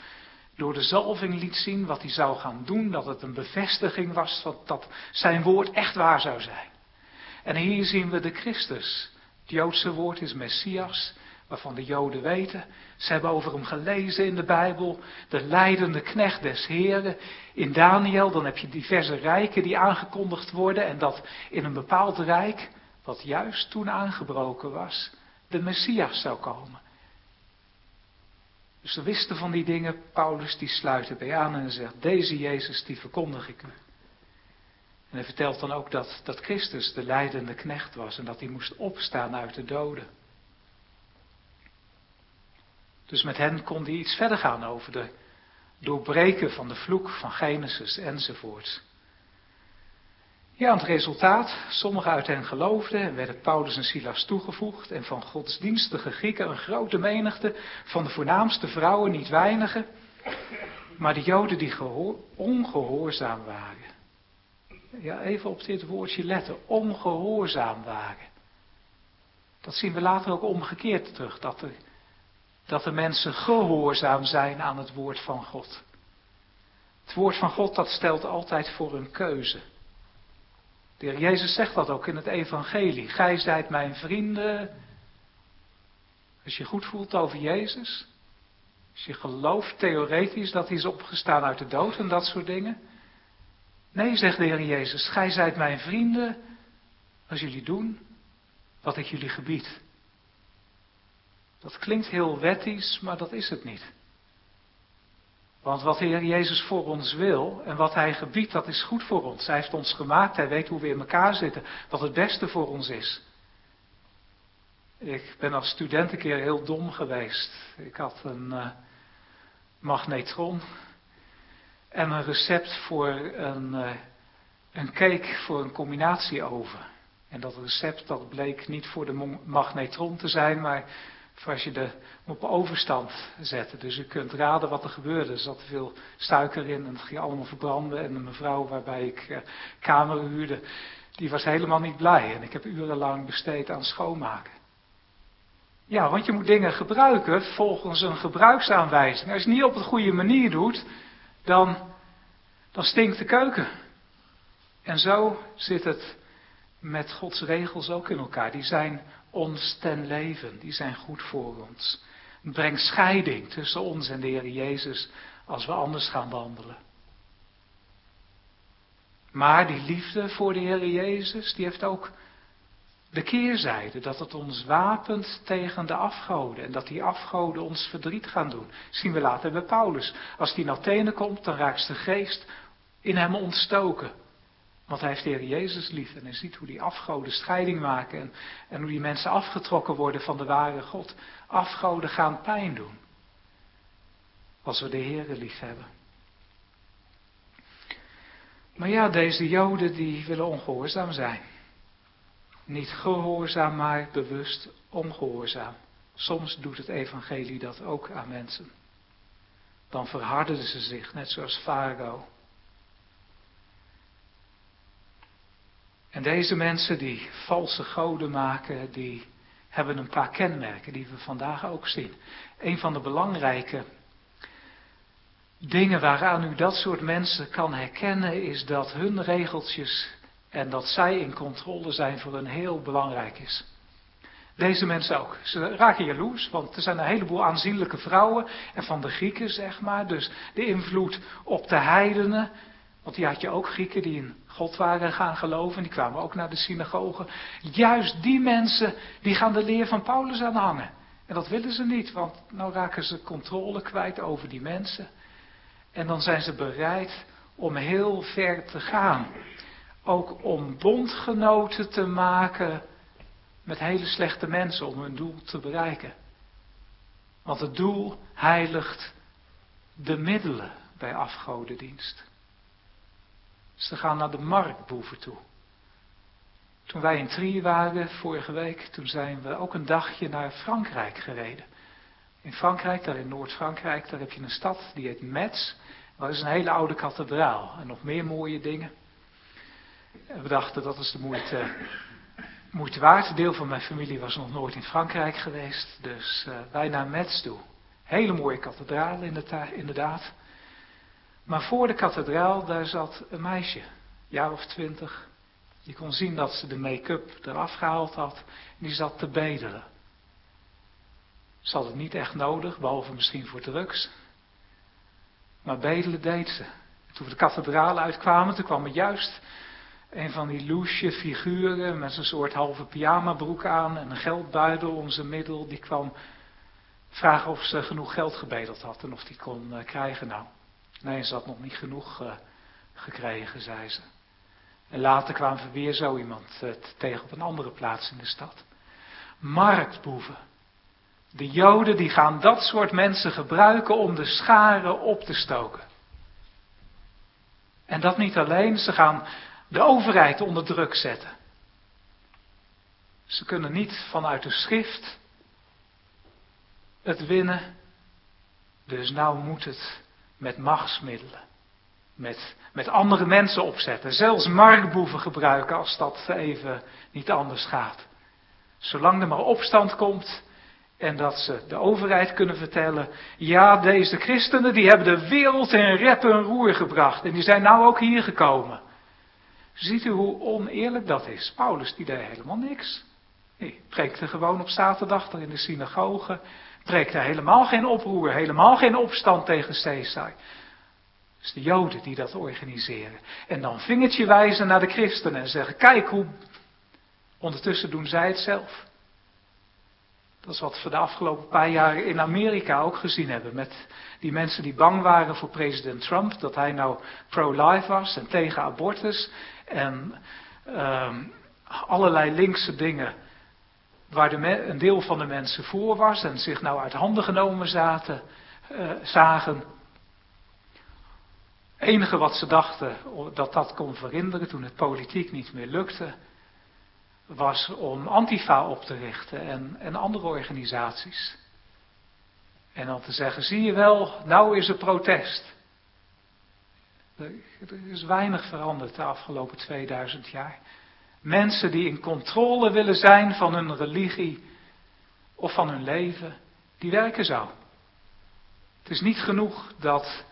door de zalving liet zien wat hij zou gaan doen, dat het een bevestiging was dat, dat zijn woord echt waar zou zijn. En hier zien we de Christus. Het Joodse woord is Messias, waarvan de Joden weten. Ze hebben over hem gelezen in de Bijbel. De leidende knecht des Heren. In Daniel, dan heb je diverse rijken die aangekondigd worden. En dat in een bepaald rijk, wat juist toen aangebroken was, de Messias zou komen. Dus ze wisten van die dingen. Paulus die sluit erbij aan en zegt, deze Jezus die verkondig ik u. En hij vertelt dan ook dat, dat Christus de leidende knecht was en dat hij moest opstaan uit de doden. Dus met hen kon hij iets verder gaan over de doorbreken van de vloek van Genesis enzovoort. Ja, het resultaat, sommigen uit hen geloofden en werden Paulus en Silas toegevoegd en van godsdienstige Grieken een grote menigte, van de voornaamste vrouwen niet weinige, maar de Joden die ongehoorzaam waren. Ja, even op dit woordje letten, ongehoorzaam waren. Dat zien we later ook omgekeerd terug, dat er dat de mensen gehoorzaam zijn aan het woord van God. Het woord van God dat stelt altijd voor een keuze. De heer Jezus zegt dat ook in het evangelie. Gij zijt mijn vrienden. Als je goed voelt over Jezus. Als je gelooft theoretisch dat hij is opgestaan uit de dood en dat soort dingen. Nee, zegt de Heer Jezus, gij zijt mijn vrienden als jullie doen wat ik jullie gebied. Dat klinkt heel wettisch, maar dat is het niet. Want wat de Heer Jezus voor ons wil en wat Hij gebiedt, dat is goed voor ons. Hij heeft ons gemaakt, Hij weet hoe we in elkaar zitten, wat het beste voor ons is. Ik ben als student een keer heel dom geweest. Ik had een uh, magnetron en een recept voor een, uh, een cake voor een combinatieoven. En dat recept dat bleek niet voor de magnetron te zijn, maar voor als je de op overstand zette. Dus u kunt raden wat er gebeurde. Er zat veel suiker in en het ging allemaal verbranden. En een mevrouw waarbij ik uh, kamer huurde, die was helemaal niet blij. En ik heb urenlang besteed aan schoonmaken. Ja, want je moet dingen gebruiken volgens een gebruiksaanwijzing. Als je het niet op de goede manier doet, dan, dan stinkt de keuken. En zo zit het met Gods regels ook in elkaar. Die zijn ons ten leven. Die zijn goed voor ons. Breng scheiding tussen ons en de Heer Jezus als we anders gaan wandelen. Maar die liefde voor de Heer Jezus, die heeft ook de keerzijde. Dat het ons wapent tegen de afgoden. En dat die afgoden ons verdriet gaan doen. zien we later bij Paulus. Als die naar Athene komt, dan raakt de geest in hem ontstoken. Want hij heeft de Heer Jezus lief en hij ziet hoe die afgoden scheiding maken en, hoe die mensen afgetrokken worden van de ware God. Afgoden gaan pijn doen. Als we de Heer lief hebben. Maar ja, deze Joden die willen ongehoorzaam zijn. Niet gehoorzaam, maar bewust ongehoorzaam. Soms doet het evangelie dat ook aan mensen. Dan verharden ze zich, net zoals Farao. En deze mensen die valse goden maken, die hebben een paar kenmerken die we vandaag ook zien. Een van de belangrijke dingen waaraan u dat soort mensen kan herkennen, is dat hun regeltjes en dat zij in controle zijn voor hun heel belangrijk is. Deze mensen ook. Ze raken jaloers, want er zijn een heleboel aanzienlijke vrouwen. En van de Grieken, zeg maar. Dus de invloed op de heidenen. Want die had je ook Grieken die in God waren gaan geloven. Die kwamen ook naar de synagogen. Juist die mensen, die gaan de leer van Paulus aanhangen. En dat willen ze niet, want nou raken ze controle kwijt over die mensen. En dan zijn ze bereid om heel ver te gaan. Ook om bondgenoten te maken met hele slechte mensen om hun doel te bereiken. Want het doel heiligt de middelen bij afgodendienst. Ze gaan naar de marktboeven toe. Toen wij in Trier waren vorige week, toen zijn we ook een dagje naar Frankrijk gereden. In Frankrijk, daar in Noord-Frankrijk, daar heb je een stad die heet Metz. Dat is een hele oude kathedraal en nog meer mooie dingen. En we dachten dat is de moeite, moeite waard. Een deel van mijn familie was nog nooit in Frankrijk geweest, dus uh, wij naar Metz toe. Hele mooie kathedraal inderdaad. Maar voor de kathedraal, daar zat een meisje, jaar of twintig. Je kon zien dat ze de make-up eraf gehaald had. En die zat te bedelen. Ze had het niet echt nodig, behalve misschien voor drugs. Maar bedelen deed ze. Toen we de kathedraal uitkwamen, toen kwam er juist een van die loesje figuren met een soort halve pyjamabroek aan en een geldbuidel om zijn middel. Die kwam vragen of ze genoeg geld gebedeld had en of die kon uh, krijgen nou. Nee, ze had nog niet genoeg uh, gekregen, zei ze. En later kwamen we weer zo iemand uh, tegen op een andere plaats in de stad. Marktboeven. De Joden die gaan dat soort mensen gebruiken om de scharen op te stoken. En dat niet alleen, ze gaan de overheid onder druk zetten. Ze kunnen niet vanuit de schrift het winnen, dus nou moet het met machtsmiddelen, met, met andere mensen opzetten, zelfs marktboeven gebruiken als dat even niet anders gaat. Zolang er maar opstand komt, en dat ze de overheid kunnen vertellen, ja, deze christenen die hebben de wereld in rep en roer gebracht. En die zijn nou ook hier gekomen. Ziet u hoe oneerlijk dat is? Paulus die deed helemaal niks. Nee, preekte gewoon op zaterdag er in de synagoge. Preekte helemaal geen oproer, helemaal geen opstand tegen Caesar. Is de Joden die dat organiseren. En dan vingertje wijzen naar de christenen en zeggen, kijk hoe... Ondertussen doen zij het zelf. Dat is wat we de afgelopen paar jaar in Amerika ook gezien hebben. Met die mensen die bang waren voor president Trump. Dat hij nou pro-life was en tegen abortus. En uh, allerlei linkse dingen. Waar een deel van de mensen voor was. En zich nou uit handen genomen zaten, uh, zagen. Enige wat ze dachten dat dat kon verhinderen toen het politiek niet meer lukte was om Antifa op te richten en, en andere organisaties. En dan te zeggen, zie je wel, nou is er protest. Er is weinig veranderd de afgelopen 2000 jaar. Mensen die in controle willen zijn van hun religie of van hun leven, die werken zo. Het is niet genoeg dat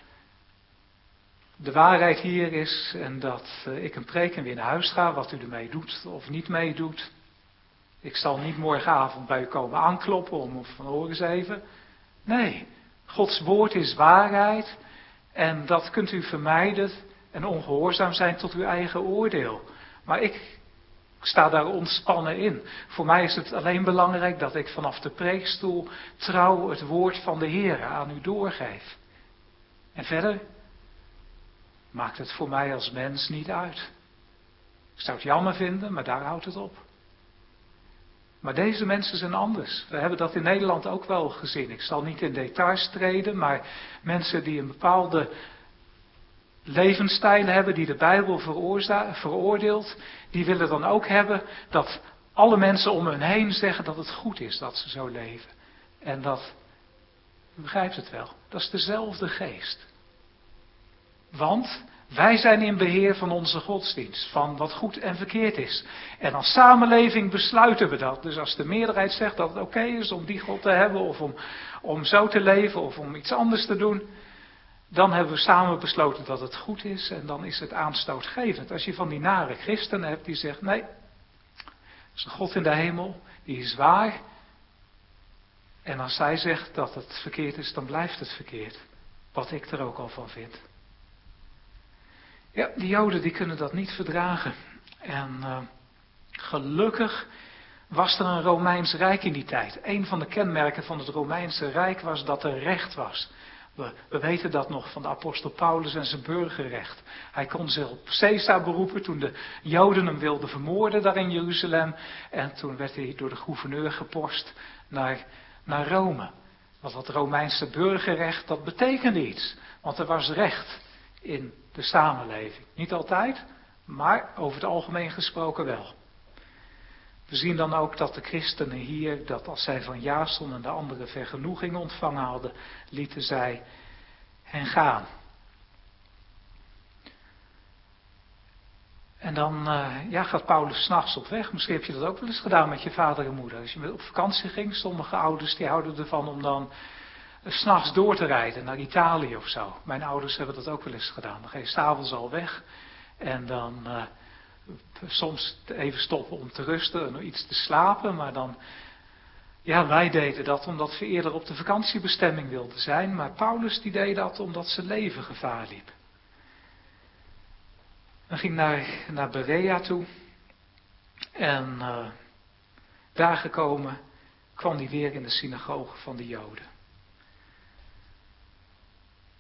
de waarheid hier is en dat eh, ik een preek en weer naar huis ga, wat u ermee doet of niet mee doet. Ik zal niet morgenavond bij u komen aankloppen om van horen eens even. Nee, Gods woord is waarheid en dat kunt u vermijden en ongehoorzaam zijn tot uw eigen oordeel. Maar ik sta daar ontspannen in. Voor mij is het alleen belangrijk dat ik vanaf de preekstoel trouw het woord van de Heer aan u doorgeef. En verder maakt het voor mij als mens niet uit. Ik zou het jammer vinden, maar daar houdt het op. Maar deze mensen zijn anders. We hebben dat in Nederland ook wel gezien. Ik zal niet in details treden, maar mensen die een bepaalde levensstijl hebben, die de Bijbel veroordeelt, die willen dan ook hebben dat alle mensen om hen heen zeggen dat het goed is dat ze zo leven. En dat, u begrijpt het wel, dat is dezelfde geest. Want wij zijn in beheer van onze godsdienst, van wat goed en verkeerd is. En als samenleving besluiten we dat. Dus als de meerderheid zegt dat het oké is om die God te hebben, of om, om zo te leven, of om iets anders te doen, dan hebben we samen besloten dat het goed is en dan is het aanstootgevend. Als je van die nare christenen hebt die zegt, nee, is een God in de hemel, die is waar. En als zij zegt dat het verkeerd is, dan blijft het verkeerd. Wat ik er ook al van vind. Ja, die Joden die kunnen dat niet verdragen. En uh, gelukkig was er een Romeins Rijk in die tijd. Een van de kenmerken van het Romeinse Rijk was dat er recht was. We, we, weten dat nog van de apostel Paulus en zijn burgerrecht. Hij kon zich op Caesar beroepen toen de Joden hem wilden vermoorden daar in Jeruzalem. En toen werd hij door de gouverneur gepost naar, naar Rome. Want dat Romeinse burgerrecht, dat betekende iets. Want er was recht in de samenleving. Niet altijd, maar over het algemeen gesproken wel. We zien dan ook dat de christenen hier, dat als zij van Jason en de anderen vergenoeging ontvangen hadden, lieten zij hen gaan. En dan uh, ja, gaat Paulus s'nachts op weg. Misschien heb je dat ook wel eens gedaan met je vader en moeder. Als je op vakantie ging, sommige ouders die houden ervan om dan uh, s'nachts door te rijden naar Italië of zo. Mijn ouders hebben dat ook wel eens gedaan. Dan ga s'avonds al weg en dan uh, soms even stoppen om te rusten en iets te slapen, maar dan, ja, wij deden dat omdat we eerder op de vakantiebestemming wilden zijn, maar Paulus die deed dat omdat zijn leven gevaar liep. Hij ging naar, naar Berea toe en uh, daar gekomen kwam hij weer in de synagoge van de Joden.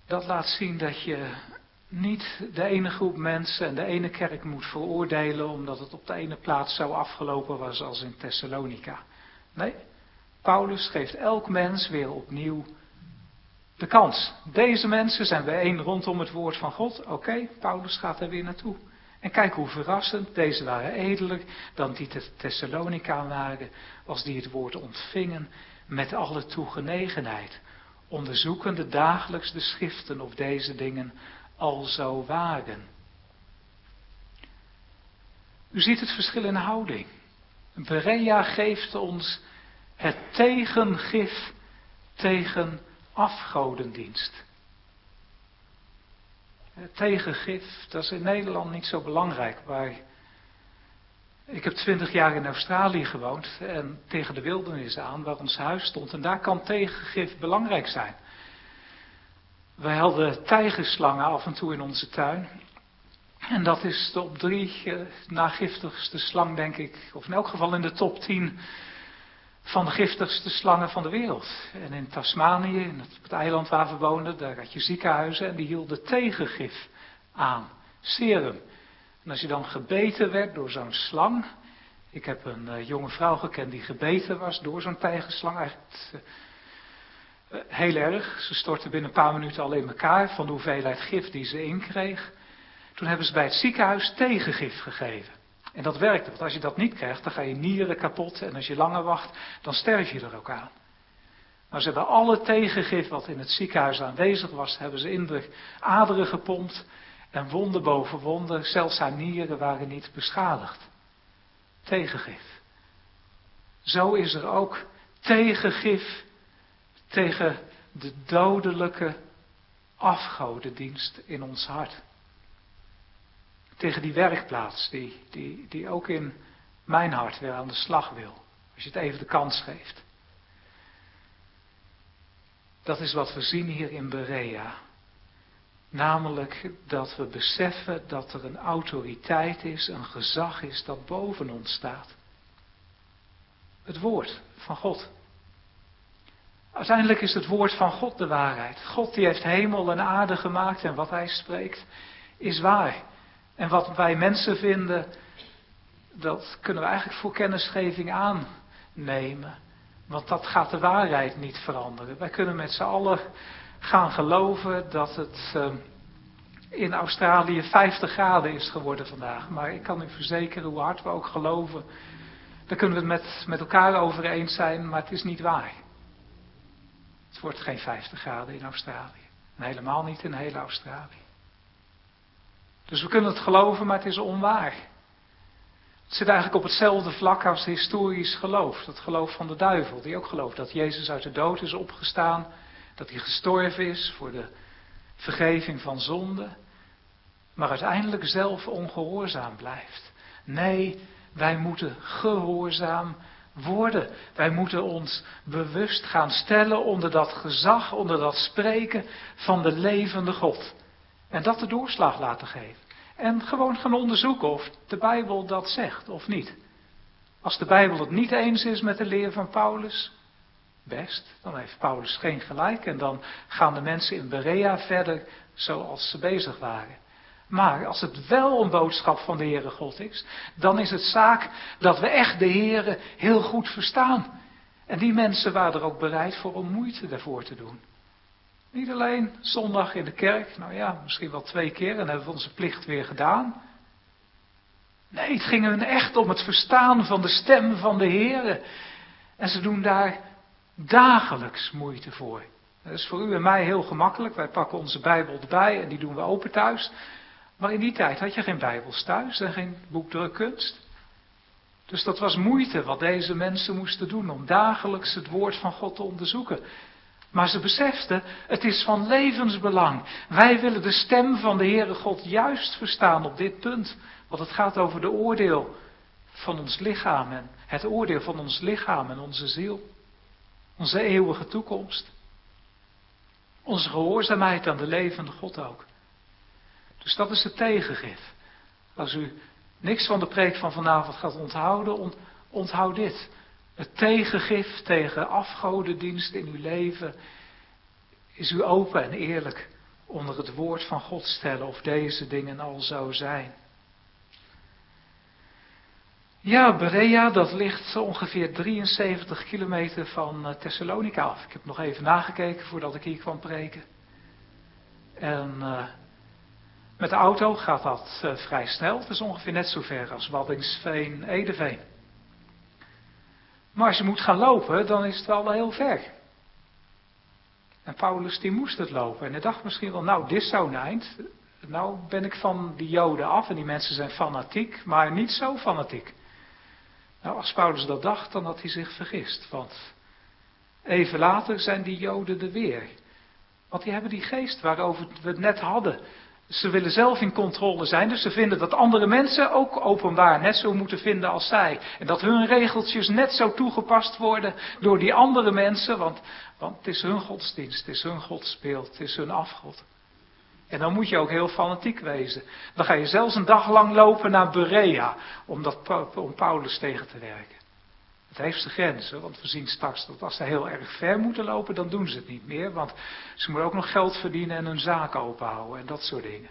Dat laat zien dat je niet de ene groep mensen en de ene kerk moet veroordelen omdat het op de ene plaats zo afgelopen was als in Thessalonica. Nee, Paulus geeft elk mens weer opnieuw de kans. Deze mensen zijn bijeen rondom het woord van God. Oké, Paulus gaat er weer naartoe. En kijk hoe verrassend, deze waren edeler dan die Thessalonica waren, als die het woord ontvingen met alle toegenegenheid, onderzoekende dagelijks de schriften of deze dingen al zo waren. U ziet het verschil in houding. Berea geeft ons het tegengif tegen afgodendienst. Het tegengif, dat is in Nederland niet zo belangrijk. Maar ik heb twintig jaar in Australië gewoond en tegen de wildernis aan, waar ons huis stond. En daar kan tegengif belangrijk zijn. Wij hadden tijgerslangen af en toe in onze tuin. En dat is de op drie eh, na giftigste slang, denk ik, of in elk geval in de top 10 van de giftigste slangen van de wereld. En in Tasmanië, in het, het eiland waar we woonden, daar had je ziekenhuizen en die hielden tegengif aan, serum. En als je dan gebeten werd door zo'n slang, ik heb een uh, jonge vrouw gekend die gebeten was door zo'n tijgerslang, echt uh, heel erg. Ze stortte binnen een paar minuten al in elkaar van de hoeveelheid gif die ze inkreeg. Toen hebben ze bij het ziekenhuis tegengif gegeven. En dat werkte, want als je dat niet krijgt, dan ga je nieren kapot en als je langer wacht, dan sterf je er ook aan. Maar ze hebben alle tegengif wat in het ziekenhuis aanwezig was, hebben ze in de aderen gepompt en wonde boven wonde, zelfs haar nieren waren niet beschadigd. Tegengif. Zo is er ook tegengif tegen de dodelijke afgodendienst in ons hart. Tegen die werkplaats die, die, die ook in mijn hart weer aan de slag wil. Als je het even de kans geeft. Dat is wat we zien hier in Berea. Namelijk dat we beseffen dat er een autoriteit is, een gezag is dat boven ons staat. Het woord van God. Uiteindelijk is het woord van God de waarheid. God die heeft hemel en aarde gemaakt en wat hij spreekt is waar. En wat wij mensen vinden, dat kunnen we eigenlijk voor kennisgeving aannemen. Want dat gaat de waarheid niet veranderen. Wij kunnen met z'n allen gaan geloven dat het uh, in Australië 50 graden is geworden vandaag. Maar ik kan u verzekeren, hoe hard we ook geloven, daar kunnen we het met, met elkaar over eens zijn, maar het is niet waar. Het wordt geen 50 graden in Australië. En helemaal niet in hele Australië. Dus we kunnen het geloven, maar het is onwaar. Het zit eigenlijk op hetzelfde vlak als historisch geloof. Dat geloof van de duivel, die ook gelooft dat Jezus uit de dood is opgestaan. Dat hij gestorven is voor de vergeving van zonde, maar uiteindelijk zelf ongehoorzaam blijft. Nee, wij moeten gehoorzaam worden. Wij moeten ons bewust gaan stellen onder dat gezag, onder dat spreken van de levende God. En dat de doorslag laten geven. En gewoon gaan onderzoeken of de Bijbel dat zegt of niet. Als de Bijbel het niet eens is met de leer van Paulus, best, dan heeft Paulus geen gelijk en dan gaan de mensen in Berea verder zoals ze bezig waren. Maar als het wel een boodschap van de Heere God is, dan is het zaak dat we echt de Heere heel goed verstaan. En die mensen waren er ook bereid voor om moeite daarvoor te doen. Niet alleen zondag in de kerk, nou ja, misschien wel twee keer en hebben we onze plicht weer gedaan. Nee, het ging hun echt om het verstaan van de stem van de Heere. En ze doen daar dagelijks moeite voor. Dat is voor u en mij heel gemakkelijk. Wij pakken onze Bijbel erbij en die doen we open thuis. Maar in die tijd had je geen Bijbels thuis en geen boekdrukkunst. Dus dat was moeite wat deze mensen moesten doen om dagelijks het woord van God te onderzoeken. Maar ze beseften, het is van levensbelang. Wij willen de stem van de Heere God juist verstaan op dit punt. Want het gaat over de oordeel van ons lichaam en het oordeel van ons lichaam en onze ziel. Onze eeuwige toekomst. Onze gehoorzaamheid aan de levende God ook. Dus dat is het tegengif. Als u niks van de preek van vanavond gaat onthouden, onthoud dit. Het tegengif tegen afgodendienst in uw leven is u open en eerlijk onder het woord van God stellen of deze dingen al zo zijn. Ja, Berea, dat ligt ongeveer 73 kilometer van eh, Thessalonica af. Ik heb nog even nagekeken voordat ik hier kwam preken. En uh, met de auto gaat dat uh, vrij snel. Het is ongeveer net zo ver als Waddingsveen, Edeveen. Maar als je moet gaan lopen, dan is het wel heel ver. En Paulus die moest het lopen. En hij dacht misschien wel, nou, dit zou een eind. Nou ben ik van die Joden af en die mensen zijn fanatiek, maar niet zo fanatiek. Nou, als Paulus dat dacht, dan had hij zich vergist. Want even later zijn die Joden er weer. Want die hebben die geest waarover we het net hadden. Ze willen zelf in controle zijn, dus ze vinden dat andere mensen ook openbaar net zo moeten vinden als zij. En dat hun regeltjes net zo toegepast worden door die andere mensen, want, want het is hun godsdienst, het is hun godsbeeld, het is hun afgod. En dan moet je ook heel fanatiek wezen. Dan ga je zelfs een dag lang lopen naar Berea om, dat, om Paulus tegen te werken. Het heeft zijn grenzen, want we zien straks dat als ze heel erg ver moeten lopen, dan doen ze het niet meer. Want ze moeten ook nog geld verdienen en hun zaken openhouden en dat soort dingen.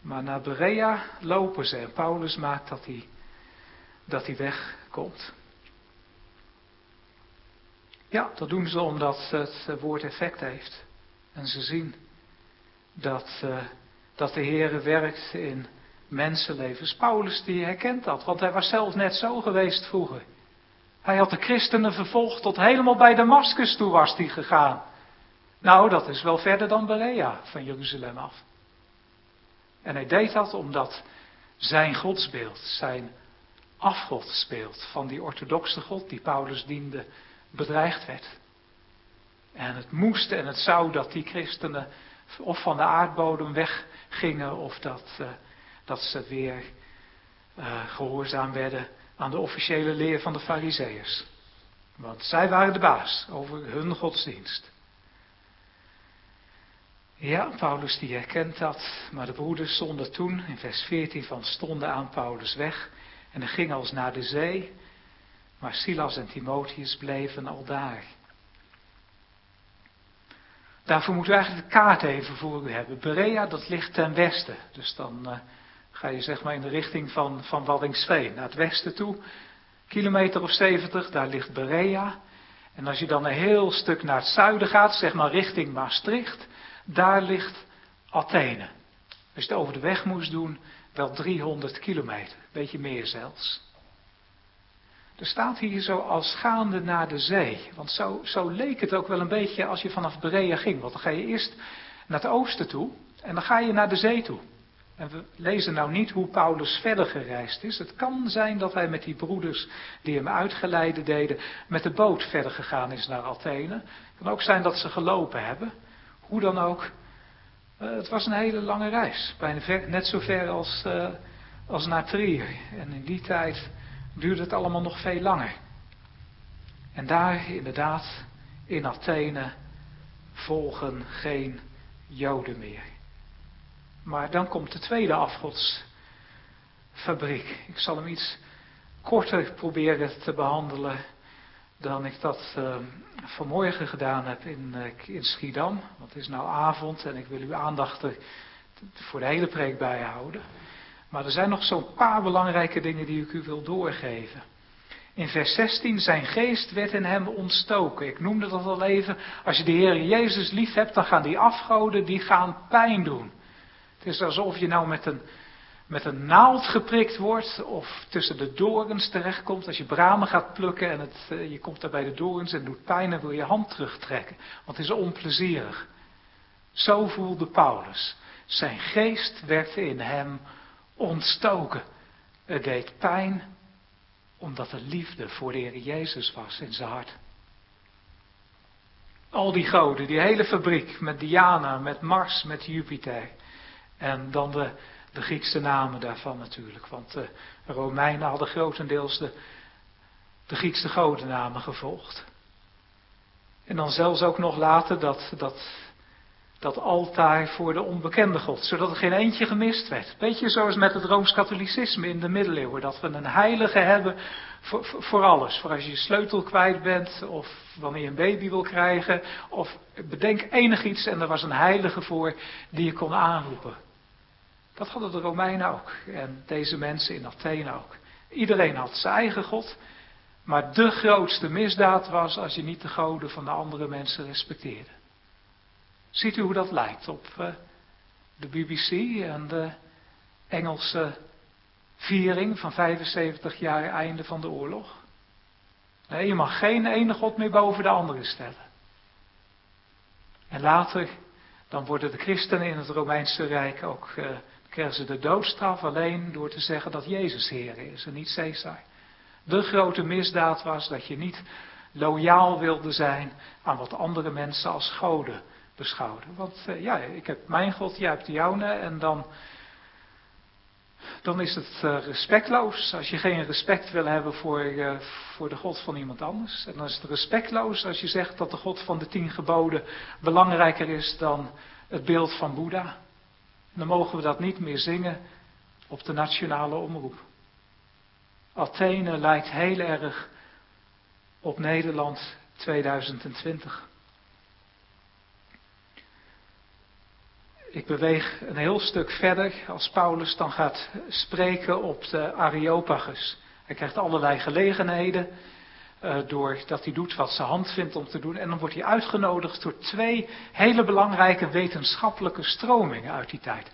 Maar naar Berea lopen ze en Paulus maakt dat hij, dat hij wegkomt. Ja, dat doen ze omdat het woord effect heeft. En ze zien dat, uh, dat de Heer werkt in mensenlevens. Paulus die herkent dat, want hij was zelf net zo geweest vroeger. Hij had de christenen vervolgd tot helemaal bij Damascus toe was hij gegaan. Nou, dat is wel verder dan Berea van Jeruzalem af. En hij deed dat omdat zijn godsbeeld, zijn afgodsbeeld van die orthodoxe God die Paulus diende, bedreigd werd. En het moest en het zou dat die christenen of van de aardbodem weggingen of dat, uh, dat ze weer uh, gehoorzaam werden aan de officiële leer van de fariseeërs. Want zij waren de baas over hun godsdienst. Ja, Paulus die herkent dat, maar de broeders stonden toen, in vers 14 van stonden aan Paulus weg en hij ging als naar de zee, maar Silas en Timotheus bleven al daar. Daarvoor moeten we eigenlijk de kaart even voor u hebben. Berea, dat ligt ten westen. Dus dan uh, ga je zeg maar in de richting van, van Waddingsveen, naar het westen toe. Kilometer of 70, daar ligt Berea. En als je dan een heel stuk naar het zuiden gaat, zeg maar richting Maastricht, daar ligt Athene. Als je het over de weg moest doen, wel 300 kilometer, beetje meer zelfs. Er staat hier zo als gaande naar de zee. Want zo, zo leek het ook wel een beetje als je vanaf Berea ging. Want dan ga je eerst naar het oosten toe en dan ga je naar de zee toe. En we lezen nou niet hoe Paulus verder gereisd is. Het kan zijn dat hij met die broeders die hem uitgeleide deden, met de boot verder gegaan is naar Athene. Het kan ook zijn dat ze gelopen hebben. Hoe dan ook, uh, het was een hele lange reis. Bijna net zo ver als, uh, als naar Trier. En in die tijd duurde het allemaal nog veel langer. En daar inderdaad, in Athene, volgen geen Joden meer. Maar dan komt de tweede afgodsfabriek. Ik zal hem iets korter proberen te behandelen dan ik dat uh, vanmorgen gedaan heb in, uh, in Schiedam. Want het is nou avond en ik wil uw aandacht er voor de hele preek bijhouden. Maar er zijn nog zo'n paar belangrijke dingen die ik u wil doorgeven. In vers 16, zijn geest werd in hem ontstoken. Ik noemde dat al even. Als je de Heer Jezus lief hebt, dan gaan die afgoden, die gaan pijn doen. Het is alsof je nou met een, met een naald geprikt wordt of tussen de dorens terechtkomt. Als je bramen gaat plukken en het, eh, je komt daar bij de dorens en doet pijn en wil je hand terugtrekken. Want het is onplezierig. Zo voelde Paulus. Zijn geest werd in hem ontstoken. Het deed pijn omdat er liefde voor de Heer Jezus was in zijn hart. Al die goden, die hele fabriek met Diana, met Mars, met Jupiter. En dan de, de Griekse namen daarvan natuurlijk. Want de Romeinen hadden grotendeels de, de Griekse godennamen gevolgd. En dan zelfs ook nog later dat, dat, dat altaar voor de onbekende God. Zodat er geen eentje gemist werd. Beetje zoals met het Rooms-Katholicisme in de middeleeuwen. Dat we een heilige hebben voor, voor alles. Voor als je je sleutel kwijt bent. Of wanneer je een baby wil krijgen. Of bedenk enig iets en er was een heilige voor die je kon aanroepen. Dat hadden de Romeinen ook. En deze mensen in Athene ook. Iedereen had zijn eigen God. Maar de grootste misdaad was als je niet de goden van de andere mensen respecteerde. Ziet u hoe dat lijkt op uh, de BBC en de Engelse viering van 75 jaar einde van de oorlog? Nee, je mag geen ene God meer boven de andere stellen. En later, dan worden de christenen in het Romeinse Rijk ook uh, krijgen ze de doodstraf alleen door te zeggen dat Jezus Heer is en niet Caesar. De grote misdaad was dat je niet loyaal wilde zijn aan wat andere mensen als goden beschouwden. Want uh, ja, ik heb mijn God, jij hebt de jouwe en dan, dan is het uh, respectloos als je geen respect wil hebben voor, uh, voor de God van iemand anders. En dan is het respectloos als je zegt dat de God van de tien geboden belangrijker is dan het beeld van Boeddha dan mogen we dat niet meer zingen op de nationale omroep. Athene lijkt heel erg op Nederland 2020. Ik beweeg een heel stuk verder als Paulus dan gaat spreken op de Areopagus. Hij krijgt allerlei gelegenheden uh, doordat hij doet wat zijn hand vindt om te doen. En dan wordt hij uitgenodigd door twee hele belangrijke wetenschappelijke stromingen uit die tijd.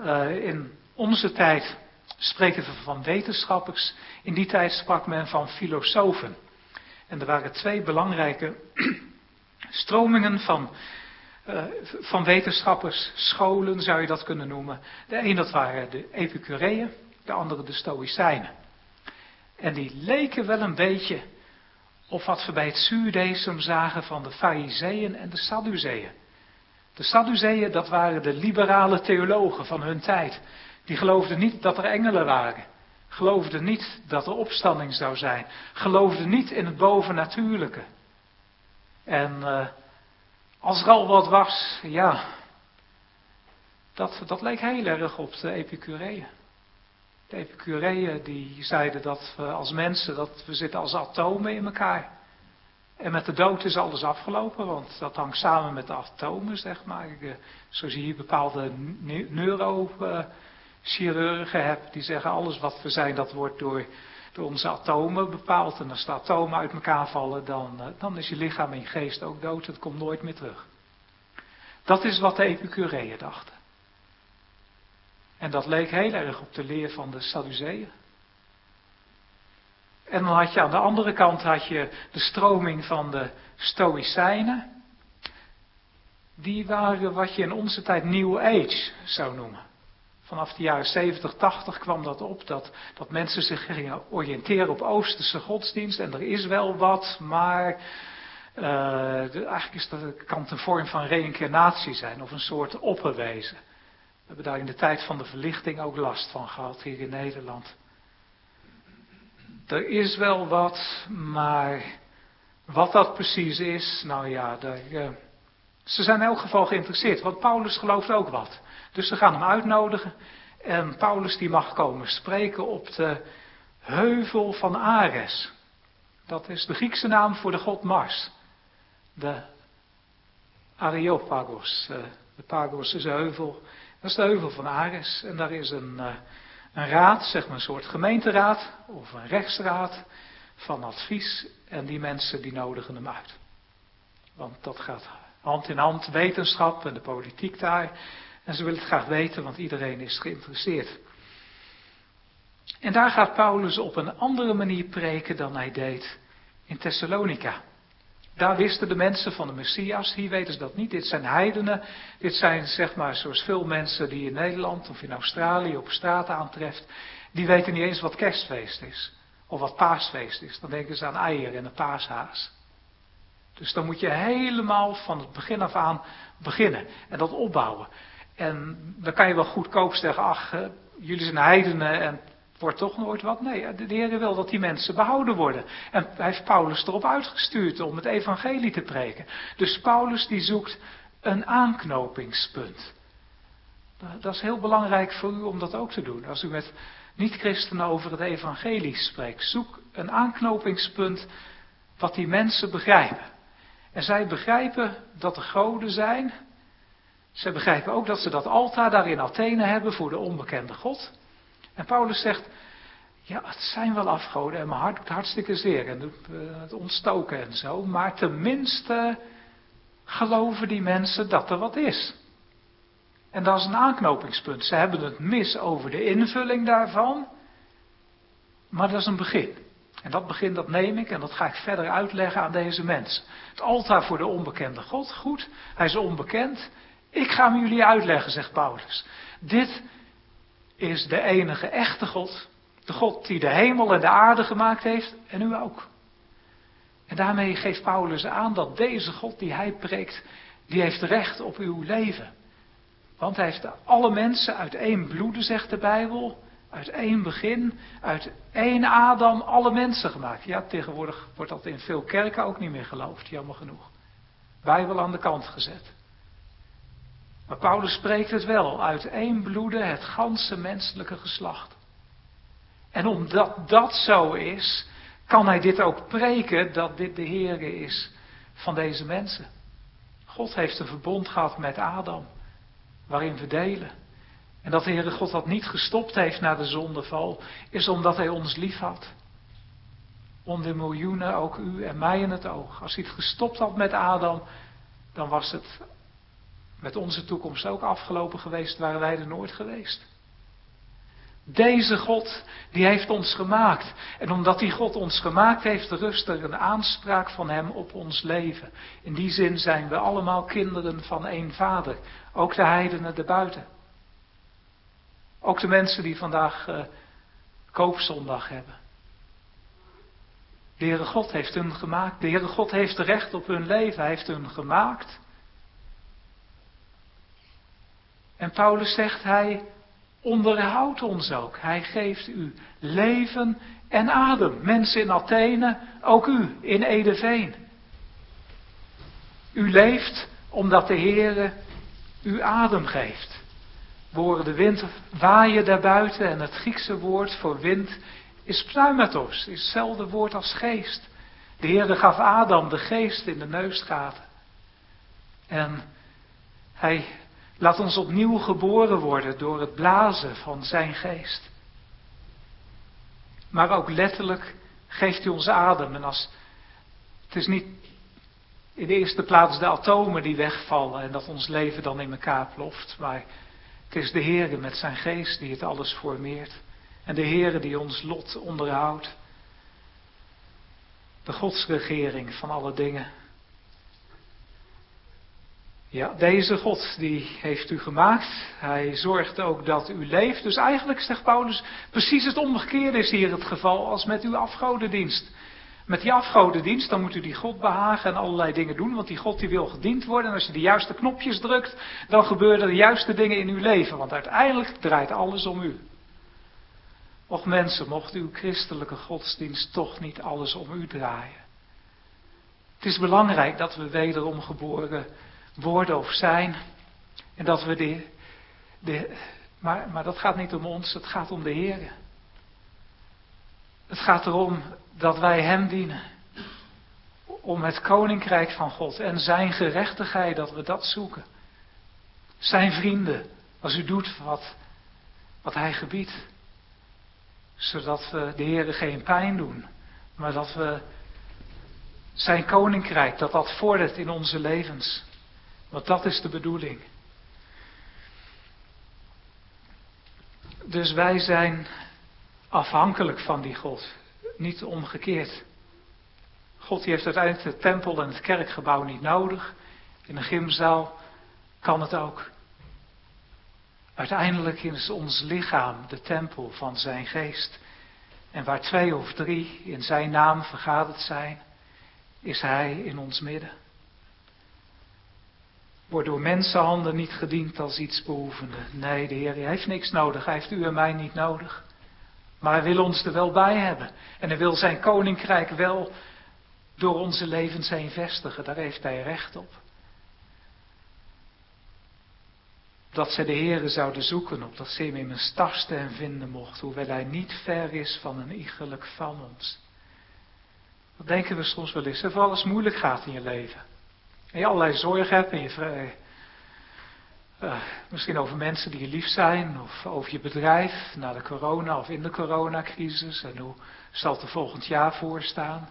Uh, in onze tijd spreken we van wetenschappers. In die tijd sprak men van filosofen. En er waren twee belangrijke stromingen van, uh, van wetenschappers, scholen zou je dat kunnen noemen. De een dat waren de Epicureeën, de andere de Stoïcijnen. En die leken wel een beetje of wat we bij het zuurdesem zagen van de Fariseeën en de Sadduceeën. De Sadduceeën, dat waren de liberale theologen van hun tijd. Die geloofden niet dat er engelen waren. Geloofden niet dat er opstanding zou zijn. Geloofden niet in het bovennatuurlijke. En uh, als er al wat was, ja, dat, dat leek heel erg op de Epicureeën. De Epicureeën die zeiden dat we als mensen, dat we zitten als atomen in elkaar. En met de dood is alles afgelopen, want dat hangt samen met de atomen, zeg maar. Zo zie je bepaalde neurochirurgen hebt die zeggen alles wat we zijn, dat wordt door, door onze atomen bepaald. En als de atomen uit elkaar vallen, dan, eh, dan is je lichaam en je geest ook dood. Het komt nooit meer terug. Dat is wat de Epicureeën dachten. En dat leek heel erg op de leer van de Sadduceeën. En dan had je aan de andere kant had je de stroming van de Stoïcijnen. Die waren wat je in onze tijd New Age zou noemen. Vanaf de jaren 70, 80 kwam dat op, dat, dat mensen zich gingen oriënteren op Oosterse godsdienst. En er is wel wat, maar eigenlijk is dat, kan het een vorm van reïncarnatie zijn of een soort opperwezen. We hebben daar in de tijd van de verlichting ook last van gehad hier in Nederland. Er is wel wat, maar wat dat precies is, nou ja, daar, uh, ze zijn in elk geval geïnteresseerd, want Paulus gelooft ook wat. Dus ze gaan hem uitnodigen en Paulus die mag komen spreken op de heuvel van Ares. Dat is de Griekse naam voor de god Mars. De Areopagos. Eh, de Pagos is een heuvel. Dat is de heuvel van Ares. En daar is een, eh, een raad, zeg maar een soort gemeenteraad of een rechtsraad van advies. En die mensen die nodigen hem uit. Want dat gaat hand in hand, wetenschap en de politiek daar. En ze willen het graag weten, want iedereen is geïnteresseerd. En daar gaat Paulus op een andere manier preken dan hij deed in Thessalonica. Daar wisten de mensen van de Messias, hier weten ze dat niet. Dit zijn heidenen, dit zijn zeg maar zoals veel mensen die in Nederland of in Australië op straat aantreft, die weten niet eens wat kerstfeest is. Of wat paasfeest is. Dan denken ze aan eieren en een paashaas. Dus dan moet je helemaal van het begin af aan beginnen en dat opbouwen. En dan kan je wel goedkoop zeggen, ach, jullie zijn heidenen en wordt toch nooit wat. Nee, de Heer wil dat die mensen behouden worden. En hij heeft Paulus erop uitgestuurd om het evangelie te preken. Dus Paulus die zoekt een aanknopingspunt. Dat is heel belangrijk voor u om dat ook te doen. Als u met niet-christenen over het evangelie spreekt, zoek een aanknopingspunt wat die mensen begrijpen. En zij begrijpen dat er goden zijn. Zij begrijpen ook dat ze dat altaar daar in Athene hebben voor de onbekende God. En Paulus zegt, ja, het zijn wel afgoden en mijn hart doet hartstikke zeer en eh, het ontstoken en zo, maar tenminste geloven die mensen dat er wat is. En dat is een aanknopingspunt. Ze hebben het mis over de invulling daarvan, maar dat is een begin. En dat begin dat neem ik en dat ga ik verder uitleggen aan deze mensen. Het altaar voor de onbekende God, goed, hij is onbekend. Ik ga hem jullie uitleggen, zegt Paulus. Dit is de enige echte God. De God die de hemel en de aarde gemaakt heeft en u ook. En daarmee geeft Paulus aan dat deze God die hij preekt, die heeft recht op uw leven. Want hij heeft alle mensen uit één bloede, zegt de Bijbel, uit één begin, uit één Adam, alle mensen gemaakt. Ja, tegenwoordig wordt dat in veel kerken ook niet meer geloofd, jammer genoeg. Bijbel aan de kant gezet. Maar Paulus spreekt het wel, uit één bloede het ganse menselijke geslacht. En omdat dat zo is, kan hij dit ook preken dat dit de Heere is van deze mensen. God heeft een verbond gehad met Adam, waarin we delen. En dat de Heere God dat niet gestopt heeft na de zondeval, is omdat hij ons lief had. Om miljoenen, ook u en mij in het oog. Als hij het gestopt had met Adam, dan was het met onze toekomst ook afgelopen geweest, waren wij er nooit geweest. Deze God, die heeft ons gemaakt. En omdat die God ons gemaakt heeft, rust er een aanspraak van Hem op ons leven. In die zin zijn we allemaal kinderen van één Vader. Ook de heidenen erbuiten. Ook de mensen die vandaag uh, koopzondag hebben. De Heere God heeft hun gemaakt. De Heere God heeft recht op hun leven. Hij heeft hun gemaakt. En Paulus zegt, hij onderhoudt ons ook. Hij geeft u leven en adem. Mensen in Athene, ook u in Edeveen. U leeft omdat de Heere u adem geeft. We de wind waaien daarbuiten en het Griekse woord voor wind is pneumatos, is hetzelfde woord als geest. De Heere gaf Adam de geest in de neusgaten. En hij Laat ons opnieuw geboren worden door het blazen van zijn geest. Maar ook letterlijk geeft hij ons adem. En als, het is niet in de eerste plaats de atomen die wegvallen en dat ons leven dan in elkaar ploft. Maar het is de Heer met zijn geest die het alles formeert. En de Heer die ons lot onderhoudt. De godsregering van alle dingen. Ja, deze God die heeft u gemaakt. Hij zorgt ook dat u leeft. Dus eigenlijk zegt Paulus, precies het omgekeerde is hier het geval als met uw afgodendienst. Met die afgodendienst, dan moet u die God behagen en allerlei dingen doen, want die God die wil gediend worden. En als je de juiste knopjes drukt, dan gebeuren de juiste dingen in uw leven, want uiteindelijk draait alles om u. Och mensen, mocht uw christelijke godsdienst toch niet alles om u draaien. Het is belangrijk dat we wederom geboren worden of zijn. En dat we de. de maar, maar dat gaat niet om ons, het gaat om de Heer. Het gaat erom dat wij Hem dienen. Om het koninkrijk van God en Zijn gerechtigheid, dat we dat zoeken. Zijn vrienden, als u doet wat, wat Hij gebiedt. Zodat we de Heer geen pijn doen, maar dat we Zijn koninkrijk, dat dat vordert in onze levens. Want dat is de bedoeling. Dus wij zijn afhankelijk van die God, niet omgekeerd. God die heeft uiteindelijk de tempel en het kerkgebouw niet nodig. In een gymzaal kan het ook. Uiteindelijk is ons lichaam de tempel van zijn geest. En waar twee of drie in zijn naam vergaderd zijn, is hij in ons midden wordt door mensenhanden niet gediend als iets behoevende. Nee, de Heer heeft niks nodig. Hij heeft u en mij niet nodig. Maar hij wil ons er wel bij hebben. En hij wil zijn koninkrijk wel door onze levens heen vestigen. Daar heeft hij recht op. Dat zij de Heeren zouden zoeken, op dat ze hem in mijn starste en vinden mocht, hoewel hij niet ver is van een iegelijk van ons. Dat denken we soms wel eens, of alles moeilijk gaat in je leven. En je allerlei zorgen hebt en je uh, misschien over mensen die je lief zijn, of over je bedrijf na de corona of in de coronacrisis en hoe zal het er volgend jaar voor staan.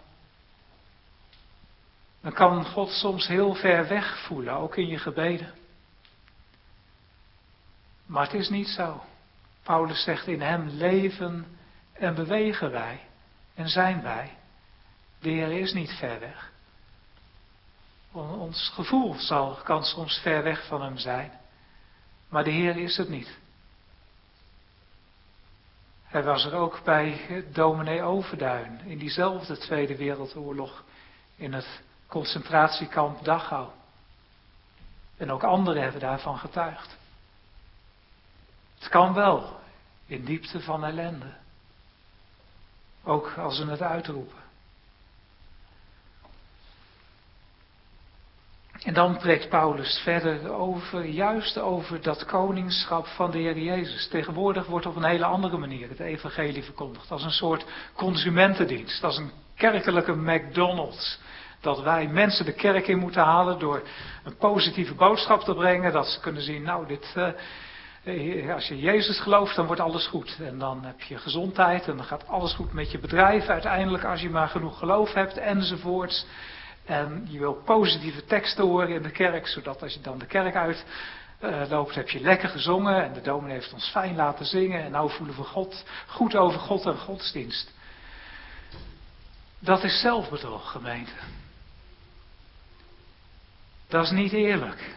Dan kan God soms heel ver weg voelen, ook in je gebeden. Maar het is niet zo. Paulus zegt in hem leven en bewegen wij en zijn wij. De Heer is niet ver weg. Ons gevoel zal, kan soms ver weg van Hem zijn. Maar de Heer is het niet. Hij was er ook bij dominee Overduin in diezelfde Tweede Wereldoorlog in het concentratiekamp Dachau. En ook anderen hebben daarvan getuigd. Het kan wel in diepte van ellende. Ook als ze het uitroepen. En dan spreekt Paulus verder over, juist over dat koningschap van de Heer Jezus. Tegenwoordig wordt op een hele andere manier het evangelie verkondigd. Als een soort consumentendienst, als een kerkelijke McDonald's. Dat wij mensen de kerk in moeten halen door een positieve boodschap te brengen. Dat ze kunnen zien, nou, dit, uh, als je Jezus gelooft, dan wordt alles goed. En dan heb je gezondheid en dan gaat alles goed met je bedrijf. Uiteindelijk, als je maar genoeg geloof hebt, enzovoorts. En je wil positieve teksten horen in de kerk, zodat als je dan de kerk uit uh, loopt, heb je lekker gezongen. En de dominee heeft ons fijn laten zingen. En nou voelen we God, goed over God en godsdienst. Dat is zelfbedrog, gemeente. Dat is niet eerlijk.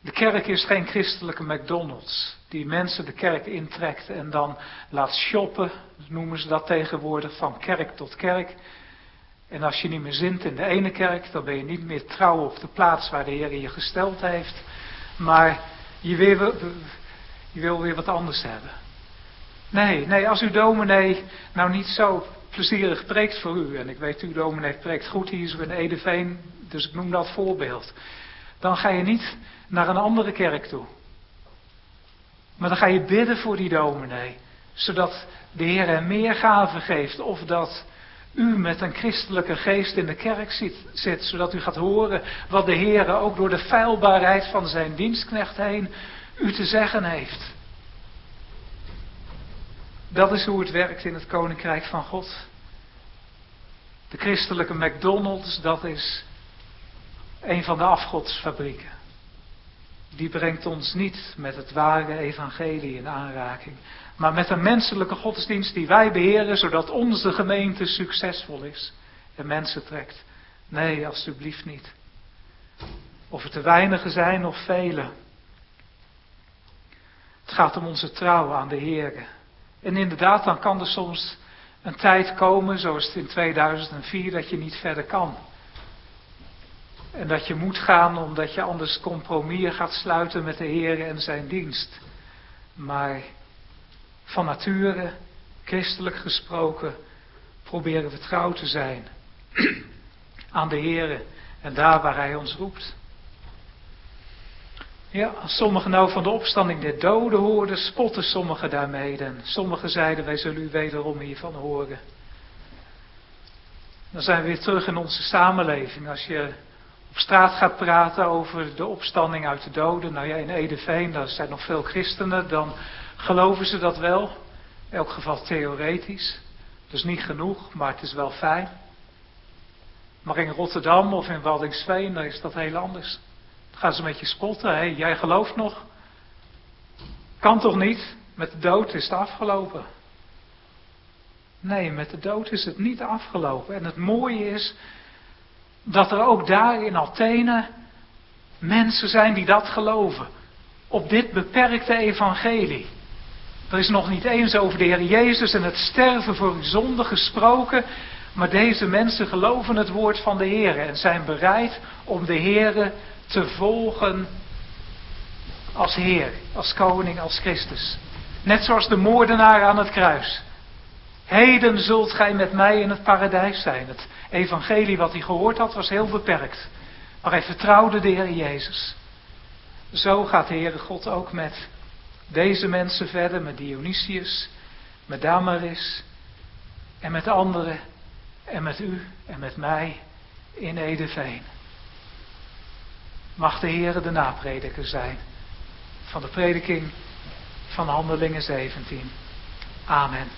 De kerk is geen christelijke McDonald's die mensen de kerk intrekt en dan laat shoppen, noemen ze dat tegenwoordig, van kerk tot kerk. En als je niet meer zint in de ene kerk, dan ben je niet meer trouw op de plaats waar de Heer je gesteld heeft. Maar je, wil, je wil weer wat anders hebben. Nee, nee, als uw dominee nou niet zo plezierig preekt voor u, en ik weet uw dominee preekt goed hier in Edeveen, dus ik noem dat voorbeeld. Dan ga je niet naar een andere kerk toe. Maar dan ga je bidden voor die dominee, zodat de Heer hem meer gaven geeft, of dat u met een christelijke geest in de kerk zit, zit, zodat u gaat horen wat de Heer ook door de feilbaarheid van zijn dienstknecht heen u te zeggen heeft. Dat is hoe het werkt in het koninkrijk van God. De christelijke McDonald's, dat is een van de afgodsfabrieken. Die brengt ons niet met het ware evangelie in aanraking maar met een menselijke godsdienst die wij beheren, zodat onze gemeente succesvol is en mensen trekt. Nee, alstublieft niet. Of het te weinigen zijn of velen. Het gaat om onze trouw aan de Heer. En inderdaad, dan kan er soms een tijd komen, zoals het in 2004, dat je niet verder kan. En dat je moet gaan omdat je anders compromis gaat sluiten met de Heer en zijn dienst. Maar van nature, christelijk gesproken, proberen we te zijn aan de Heer en daar waar Hij ons roept. Ja, als sommigen nou van de opstanding der doden hoorden, spotten sommigen daarmee. En sommigen zeiden, wij zullen u wederom hiervan horen. Dan zijn we weer terug in onze samenleving. Als je op straat gaat praten over de opstanding uit de doden. Nou ja, in Edeveen, daar zijn nog veel christenen. Dan geloven ze dat wel. In elk geval theoretisch. Dus niet genoeg, maar het is wel fijn. Maar in Rotterdam of in Waldingsveen, daar is dat heel anders. Dan gaan ze met je spotten. Hé, jij gelooft nog? Kan toch niet? Met de dood is het afgelopen. Nee, met de dood is het niet afgelopen. En het mooie is dat er ook daar in Athene mensen zijn die dat geloven. Op dit beperkte evangelie. Er is nog niet eens over de Heer Jezus en het sterven voor uw zonde gesproken. Maar deze mensen geloven het woord van de Heer en zijn bereid om de Heer te volgen als Heer, als koning, als Christus. Net zoals de moordenaar aan het kruis. Heden zult gij met mij in het paradijs zijn. Het evangelie wat hij gehoord had was heel beperkt. Maar hij vertrouwde de Heer Jezus. Zo gaat de Heere God ook met deze mensen verder, met Dionysius, met Damaris en met anderen en met u en met mij in Edeveen. Mag de Heere de naprediker zijn van de prediking van Handelingen 17. Amen.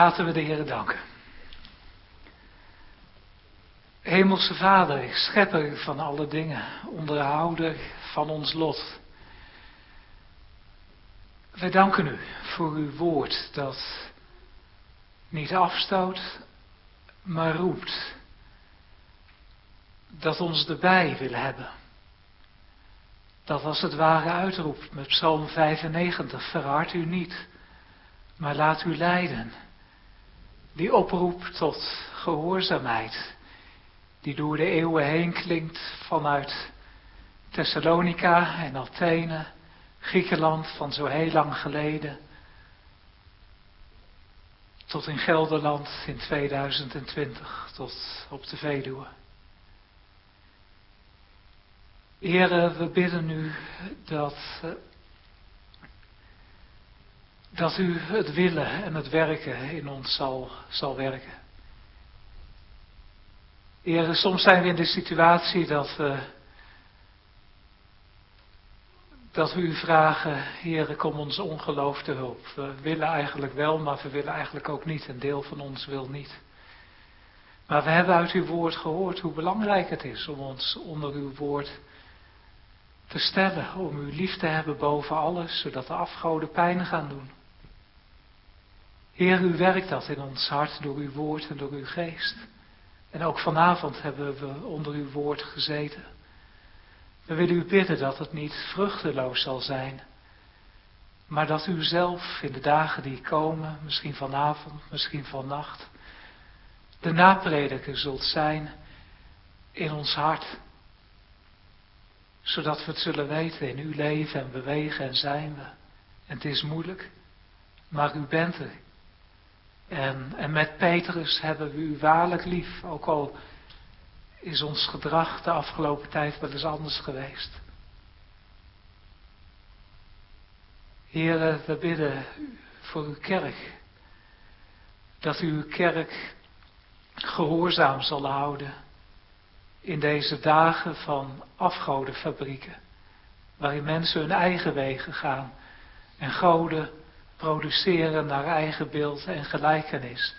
Laten we de Heer danken. Hemelse Vader, schepper van alle dingen, onderhouder van ons lot. Wij danken u voor uw woord dat niet afstoot, maar roept. Dat ons erbij wil hebben. Dat als het ware uitroept met Psalm 95, verhard u niet, maar laat u leiden. Die oproep tot gehoorzaamheid, die door de eeuwen heen klinkt vanuit Thessalonica en Athene, Griekenland van zo heel lang geleden, tot in Gelderland in 2020, tot op de Veluwe. Heren, we bidden u dat, eh, dat u het willen en het werken in ons zal, zal werken. Heren, soms zijn we in de situatie dat we, dat we u vragen, Heren, kom ons ongeloof te hulp. We willen eigenlijk wel, maar we willen eigenlijk ook niet. Een deel van ons wil niet. Maar we hebben uit uw woord gehoord hoe belangrijk het is om ons onder uw woord te stellen, om u lief te hebben boven alles, zodat de afgoden pijn gaan doen. Heer, u werkt dat in ons hart door uw woord en door uw geest. En ook vanavond hebben we onder uw woord gezeten. We willen u bidden dat het niet vruchteloos zal zijn, maar dat u zelf in de dagen die komen, misschien vanavond, misschien vannacht, de naprediker zult zijn in ons hart zodat we het zullen weten in uw leven en bewegen en zijn we. En het is moeilijk, maar u bent er. En, en met Petrus hebben we u waarlijk lief, ook al is ons gedrag de afgelopen tijd wel eens anders geweest. Heren, we bidden voor uw kerk, dat u uw kerk gehoorzaam zal houden in deze dagen van afgodenfabrieken, waarin mensen hun eigen wegen gaan en goden produceren naar eigen beeld en gelijkenis,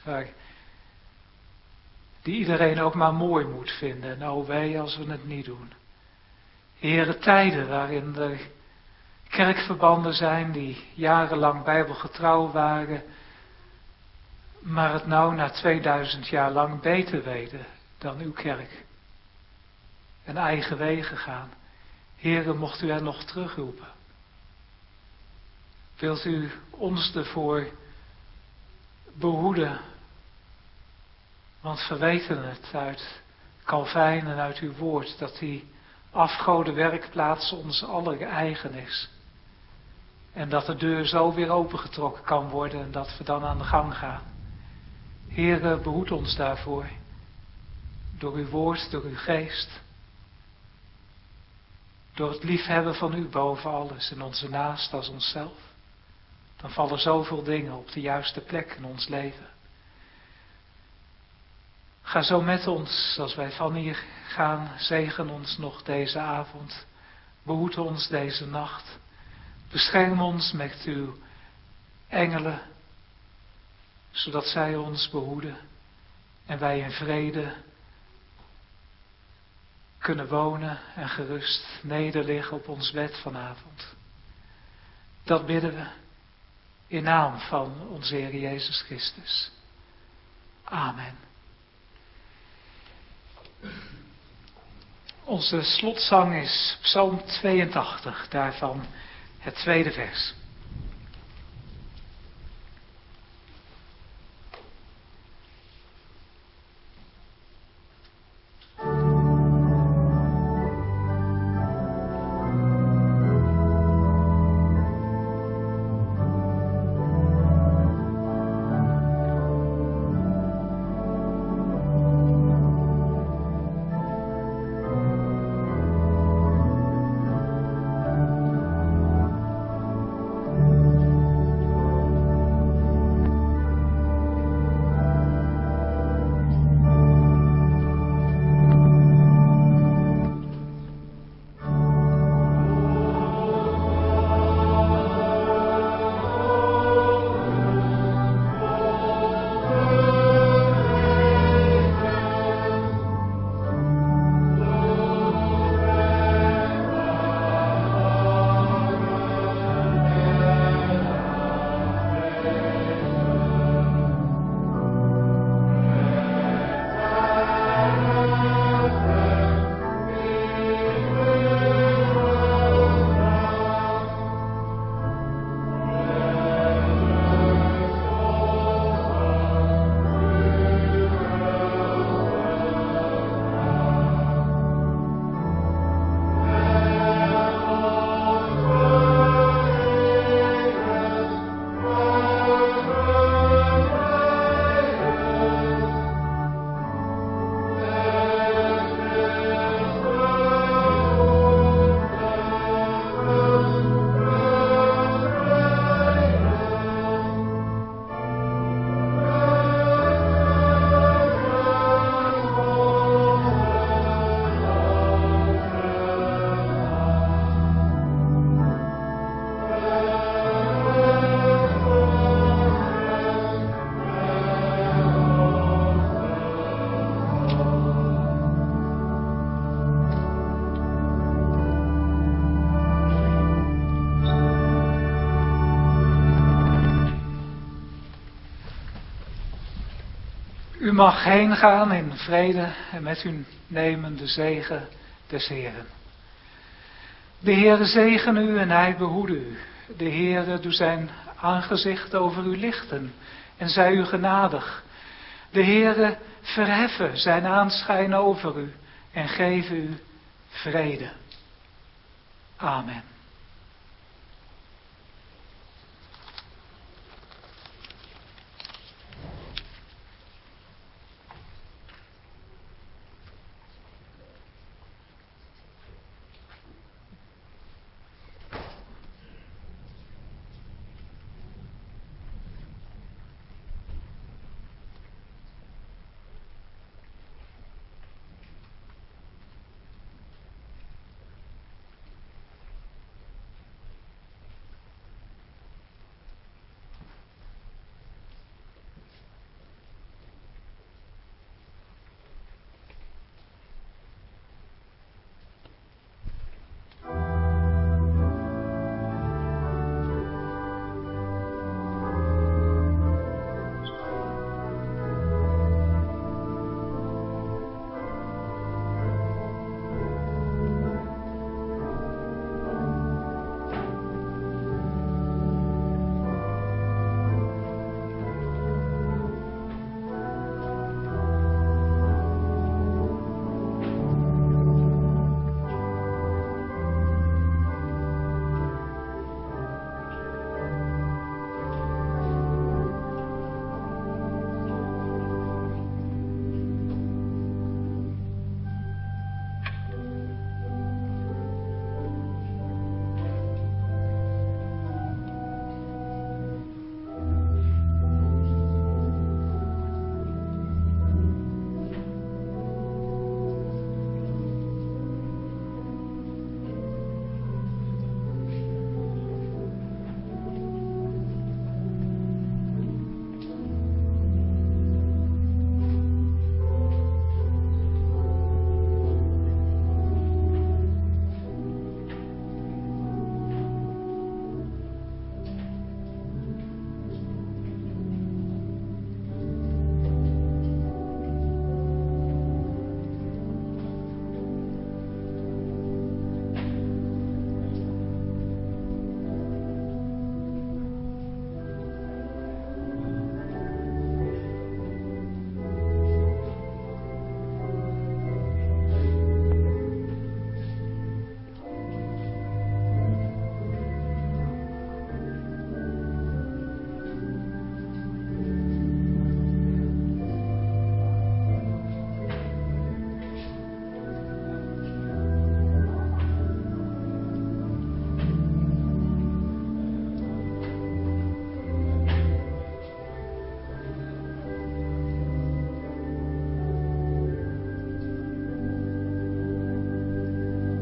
die iedereen ook maar mooi moet vinden. En oh wij als we het niet doen. Heren, tijden waarin er kerkverbanden zijn die jarenlang bijbelgetrouw waren, maar het nou na 2000 jaar lang beter weten dan uw kerk en eigen wegen gaan. Heren, mocht u er nog terugroepen. Wilt u ons ervoor behoeden? Want we weten het uit Calvijn en uit uw woord dat die afgode werkplaats ons aller eigen is. En dat de deur zo weer opengetrokken kan worden en dat we dan aan de gang gaan. Heere, behoed ons daarvoor. Door uw woord, door uw geest. Door het liefhebben van u boven alles en onze naast als onszelf. Dan vallen zoveel dingen op de juiste plek in ons leven. Ga zo met ons, als wij van hier gaan, zegen ons nog deze avond. Behoed ons deze nacht. Bescherm ons met uw engelen, zodat zij ons behoeden en wij in vrede kunnen wonen en gerust nederliggen op ons bed vanavond. Dat bidden we in naam van onze Heer Jezus Christus. Amen. Onze slotzang is Psalm 82, daarvan het tweede vers. Mag heen gaan in vrede en met u nemen de zegen des Heren. De Heere zegen u en hij behoede u. De Heere doe zijn aangezicht over u lichten en zij u genadig. De Heere verheffen zijn aanschijn over u en geven u vrede. Amen.